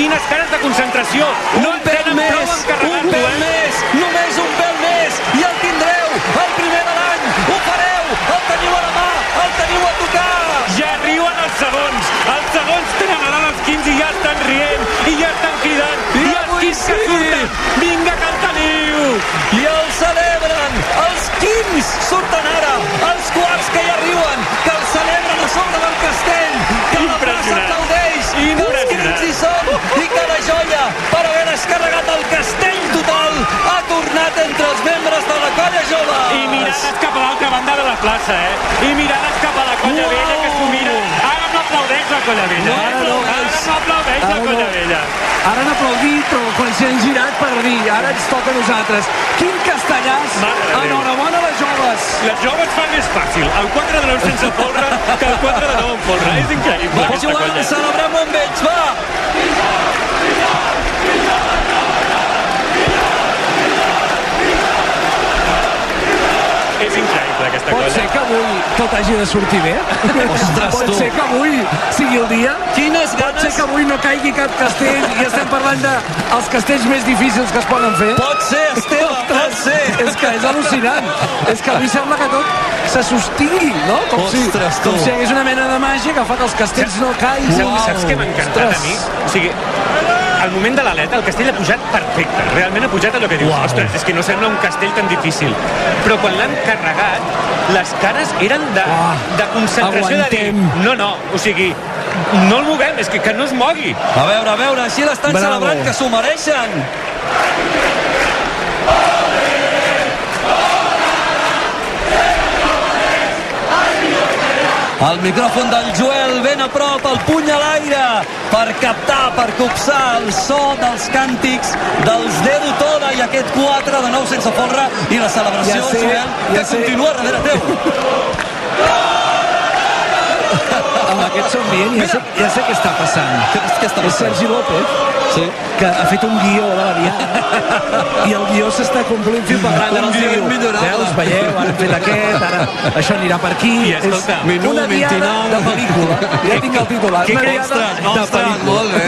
Quines cares de concentració! No en més, Un pèl eh? més! Només un pèl més! I el tindreu! El primer de l'any! Ho fareu! El teniu a la mà! El teniu a tocar! Ja riuen els segons! Els segons tenen ara els 15 i ja estan rient! I ja estan cridant! I, I els 15 sí. que surten! Vinga, que el teniu! I el celebren! Els 15 surten ara! Els quarts que hi arriben Que el celebren a sobre del castell! Que la plaça aplaudeix! I no Davison, i que la joia per haver descarregat el castell. Pol ha tornat entre els membres de la colla jove. I mirades cap a l'altra banda de la plaça, eh? I mirades cap a la colla Uau. vella que s'ho mira. Ara no aplaudeix la colla vella. Eh? No, ara, no, ara no aplaudeix ara la colla no. vella. Ara han aplaudit, però quan s'han girat per dir, ara ens toca a nosaltres. Quin castellàs! Enhorabona a les joves! Les joves fan més fàcil. El 4 de 9 sense folre que el 4 de 9 amb folre. És increïble. Va, Joan, celebrem-ho amb ells, va! Fins increïble, aquesta Pot colla. ser que avui tot hagi de sortir bé? Ostres, Pot tu. ser que avui sigui el dia? Quines Pot ganes- ser que avui no caigui cap castell i estem parlant de els castells més difícils que es poden fer? Pot ser, Esteve, pot ser. És que és al·lucinant. És que avui sembla que tot se sostingui, no? Com si, Ostres, tu. com si hi hagués una mena de màgia que fa que els castells no caiguin. Saps, saps què m'ha encantat a mi? O sigui, al moment de l'aleta, el castell ha pujat perfecte. Realment ha pujat allò que dius, Uau. ostres, és que no sembla un castell tan difícil. Però quan l'han carregat, les cares eren de, Uah. de concentració Aguantem. de dir, no, no, o sigui, no el movem, és que, que no es mogui. A veure, a veure, així l'estan celebrant, que s'ho mereixen. El micròfon del Joel ben a prop, el puny a l'aire, per captar, per copsar el so dels càntics dels Dedo Toda i aquest 4 de nou sense folre i la celebració, Ja sé, Joel, ja que sé. continua darrere teu. Amb aquest somrient ja sé, ja sé què està passant. Què, què està És passant? Sergi López, Sí. que ha fet un guió de la diada i el guió s'està complint fil per randa. Un Els guió diu, immillorable. Veus, veieu, ara hem fet aquest, ara això anirà per aquí. I escolta, és minut una diada 29. de pel·lícula. Ja tinc el titular. Que Una ostres, ostres, molt bé.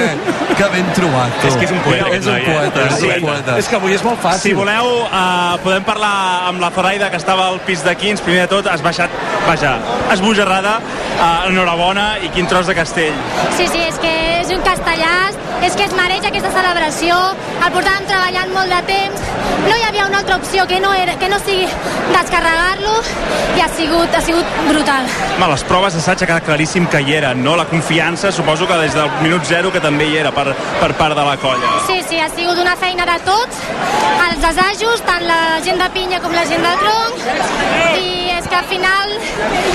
Que ben trobat, tu. És que és un poeta, És un eh? poeta, és És un poeta. És que avui és molt fàcil. Si voleu, uh, podem parlar amb la Zoraida, que estava al pis de Quins. Primer de tot, has baixat, vaja, esbojarrada. Uh, enhorabona i quin tros de castell. Sí, sí, és que és un castellàs, és que es mereix aquesta celebració, el portàvem treballant molt de temps, no hi havia una altra opció que no, era, que no sigui descarregar-lo i ha sigut, ha sigut brutal. Home, les proves d'assaig ha quedat claríssim que hi eren, no? La confiança, suposo que des del minut zero que també hi era per, per part de la colla. Sí, sí, ha sigut una feina de tots, els assajos, tant la gent de pinya com la gent del tronc, i és que al final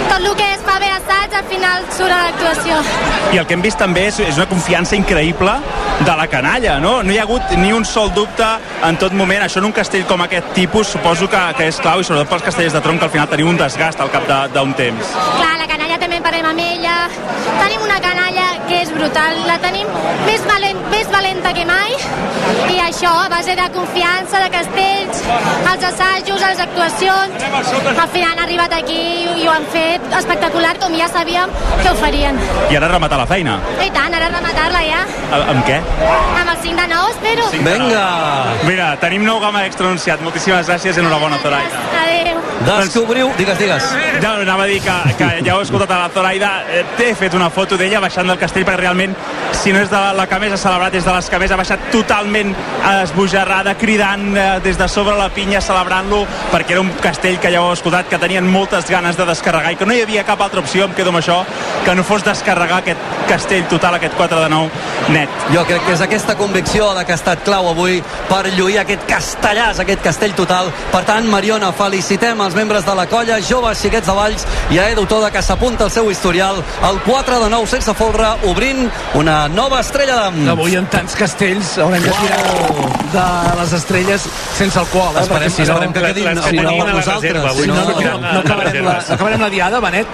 tot el que es fa bé assaig, al final surt a l'actuació. I el que hem vist també és, és una confiança increïble de la canalla, no? No hi ha hagut ni un sol dubte en tot moment. Això en un castell com aquest tipus suposo que, que és clau i sobretot pels castells de tronc que al final teniu un desgast al cap d'un temps. Clar, la canalla també parlem amb ella. Tenim una canalla que és brutal, la tenim més, valent, més valenta que mai i això a base de confiança, de castells, els assajos, les actuacions. Al final han arribat aquí i, i ho han fet espectacular, com ja sabíem que ho farien. I ara rematar la feina. I tant, ara rematar-la ja. A- Amb què? Amb el 5 de 9, espero. Vinga! Mira, tenim nou gamma extra anunciat. Moltíssimes gràcies i enhorabona, Zoraida. Adéu. Descobriu... Digues, digues. Ja anava a dir que, que ja heu escoltat a la Zoraida. Eh, T'he fet una foto d'ella baixant del castell perquè realment, si no és de la que més ha celebrat, és de les que més ha baixat totalment esbojarrada, cridant eh, des de sobre la pinya, celebrant-lo, perquè era un castell que ja heu escoltat, que tenien moltes ganes de descarregar i que no hi havia cap altra opció, em quedo amb això, que no fos descarregar aquest castell total, aquest 4 de 9 net. Jo crec que és aquesta convicció la que ha estat clau avui per lluir aquest castellàs, aquest castell total. Per tant, Mariona, felicitem els membres de la colla, joves xiquets de Valls i a Edu Toda, que s'apunta al seu historial, el 4 de 9 sense folre, obrint una nova estrella d'am. Avui en tants castells haurem de tirar de les estrelles sense alcohol, eh? Esperem- si no, esperem que quedin les si no, tenim a la nosaltres. Si no, no, no, no, acabarem, la, acabarem la diada, Benet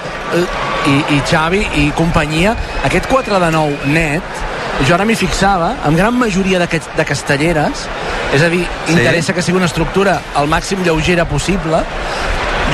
i, i Xavi i companyia aquest 4 de 9 net jo ara m'hi fixava, amb gran majoria d'aquests- de castelleres és a dir, Sí. interessa que sigui una estructura al màxim lleugera possible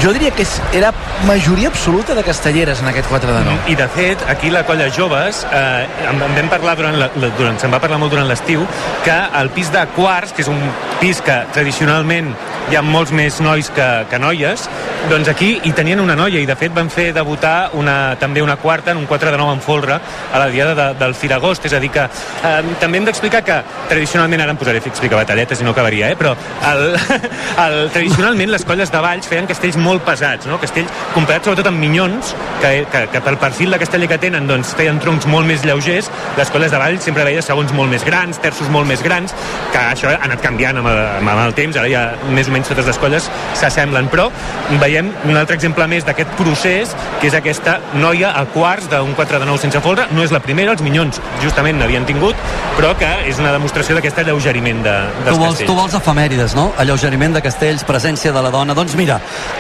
jo diria que era majoria absoluta de castelleres en aquest 4 de 9 I de fet, aquí la colla joves, eh, en, vam parlar durant, la, durant se'n va parlar molt durant l'estiu, que el pis de quarts, que és un pis que tradicionalment hi ha molts més nois que, que noies, doncs aquí hi tenien una noia i de fet van fer debutar una, també una quarta en un 4 de 9 en folre a la diada de, del Firagost, és a dir que eh, també hem d'explicar que tradicionalment, ara em posaré a explicar batalletes i no acabaria, eh? però el, el, tradicionalment les colles de Valls feien castells molt pesats, no? castells comparats sobretot amb minyons, que, que, que pel perfil de casteller que tenen doncs, feien troncs molt més lleugers, les colles de Valls sempre veia segons molt més grans, terços molt més grans, que això ha anat canviant amb el, amb el temps, ara ja més o menys totes les colles s'assemblen, però veiem veiem un altre exemple més d'aquest procés, que és aquesta noia a quarts d'un 4 de 9 sense folre. No és la primera, els Minyons justament n'havien tingut, però que és una demostració d'aquest alleugeriment de, dels tu vols, castells. tu vols efemèrides, no? Alleugeriment de castells, presència de la dona. Doncs mira,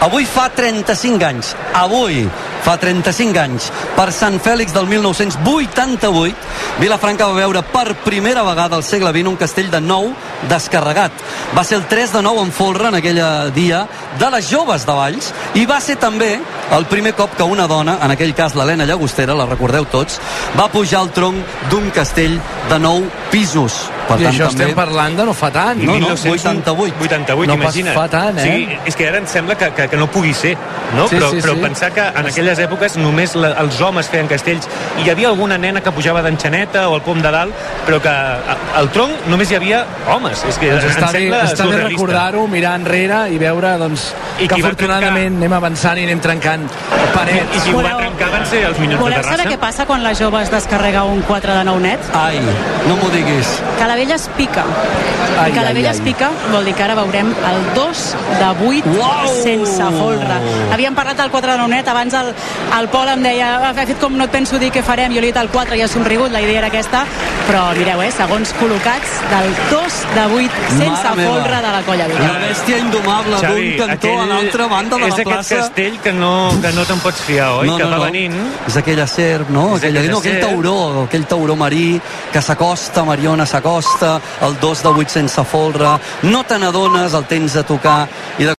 avui fa 35 anys, avui fa 35 anys, per Sant Fèlix del 1988, Vilafranca va veure per primera vegada al segle XX un castell de nou descarregat. Va ser el 3 de 9 en folre en aquella dia de les joves de Valls i va ser també el primer cop que una dona, en aquell cas l'Helena Llagostera, la recordeu tots, va pujar al tronc d'un castell de nou pisos. Per I tant, això també... estem parlant de no fa tant. No, no, 88. 88, No pas imagina't. fa tant, eh? Sí, és que ara em sembla que, que, que no pugui ser, no? Sí, però, sí, però sí. pensar que en aquelles èpoques només la, els homes feien castells i hi havia alguna nena que pujava d'enxaneta o al pom de dalt, però que al tronc només hi havia homes. És que Doncs em està bé, sembla està bé recordar-ho, mirar enrere i veure doncs, I que afortunadament anem avançant i anem trencant parets. I qui ho va trencar van ser els Minyons de Voleu saber Terrassa. què passa quan la jove es descarrega un 4 de 9 net? Ai, no m'ho diguis. Que la vella es pica. Ai, I que la ai. es pica vol dir que ara veurem el 2 de 8 Uau! sense folre. Havíem parlat del 4 de 9 net, abans el, el Pol em deia ha fet com no et penso dir què farem, jo li he dit el 4 i ha somrigut, la idea era aquesta, però mireu, eh, segons col·locats del 2 de 8 sense Mare meva. folre de la colla La vella. bèstia indomable d'un cantó a l'altra banda de és la aquest plaça. castell que no, que no te'n pots fiar, oi? que va venint... És aquella serp, no? És Aquella, aquella no, aquell tauró, aquell tauró marí que s'acosta, Mariona s'acosta, el 2 de 8 sense folre, no te n'adones, el tens a tocar i de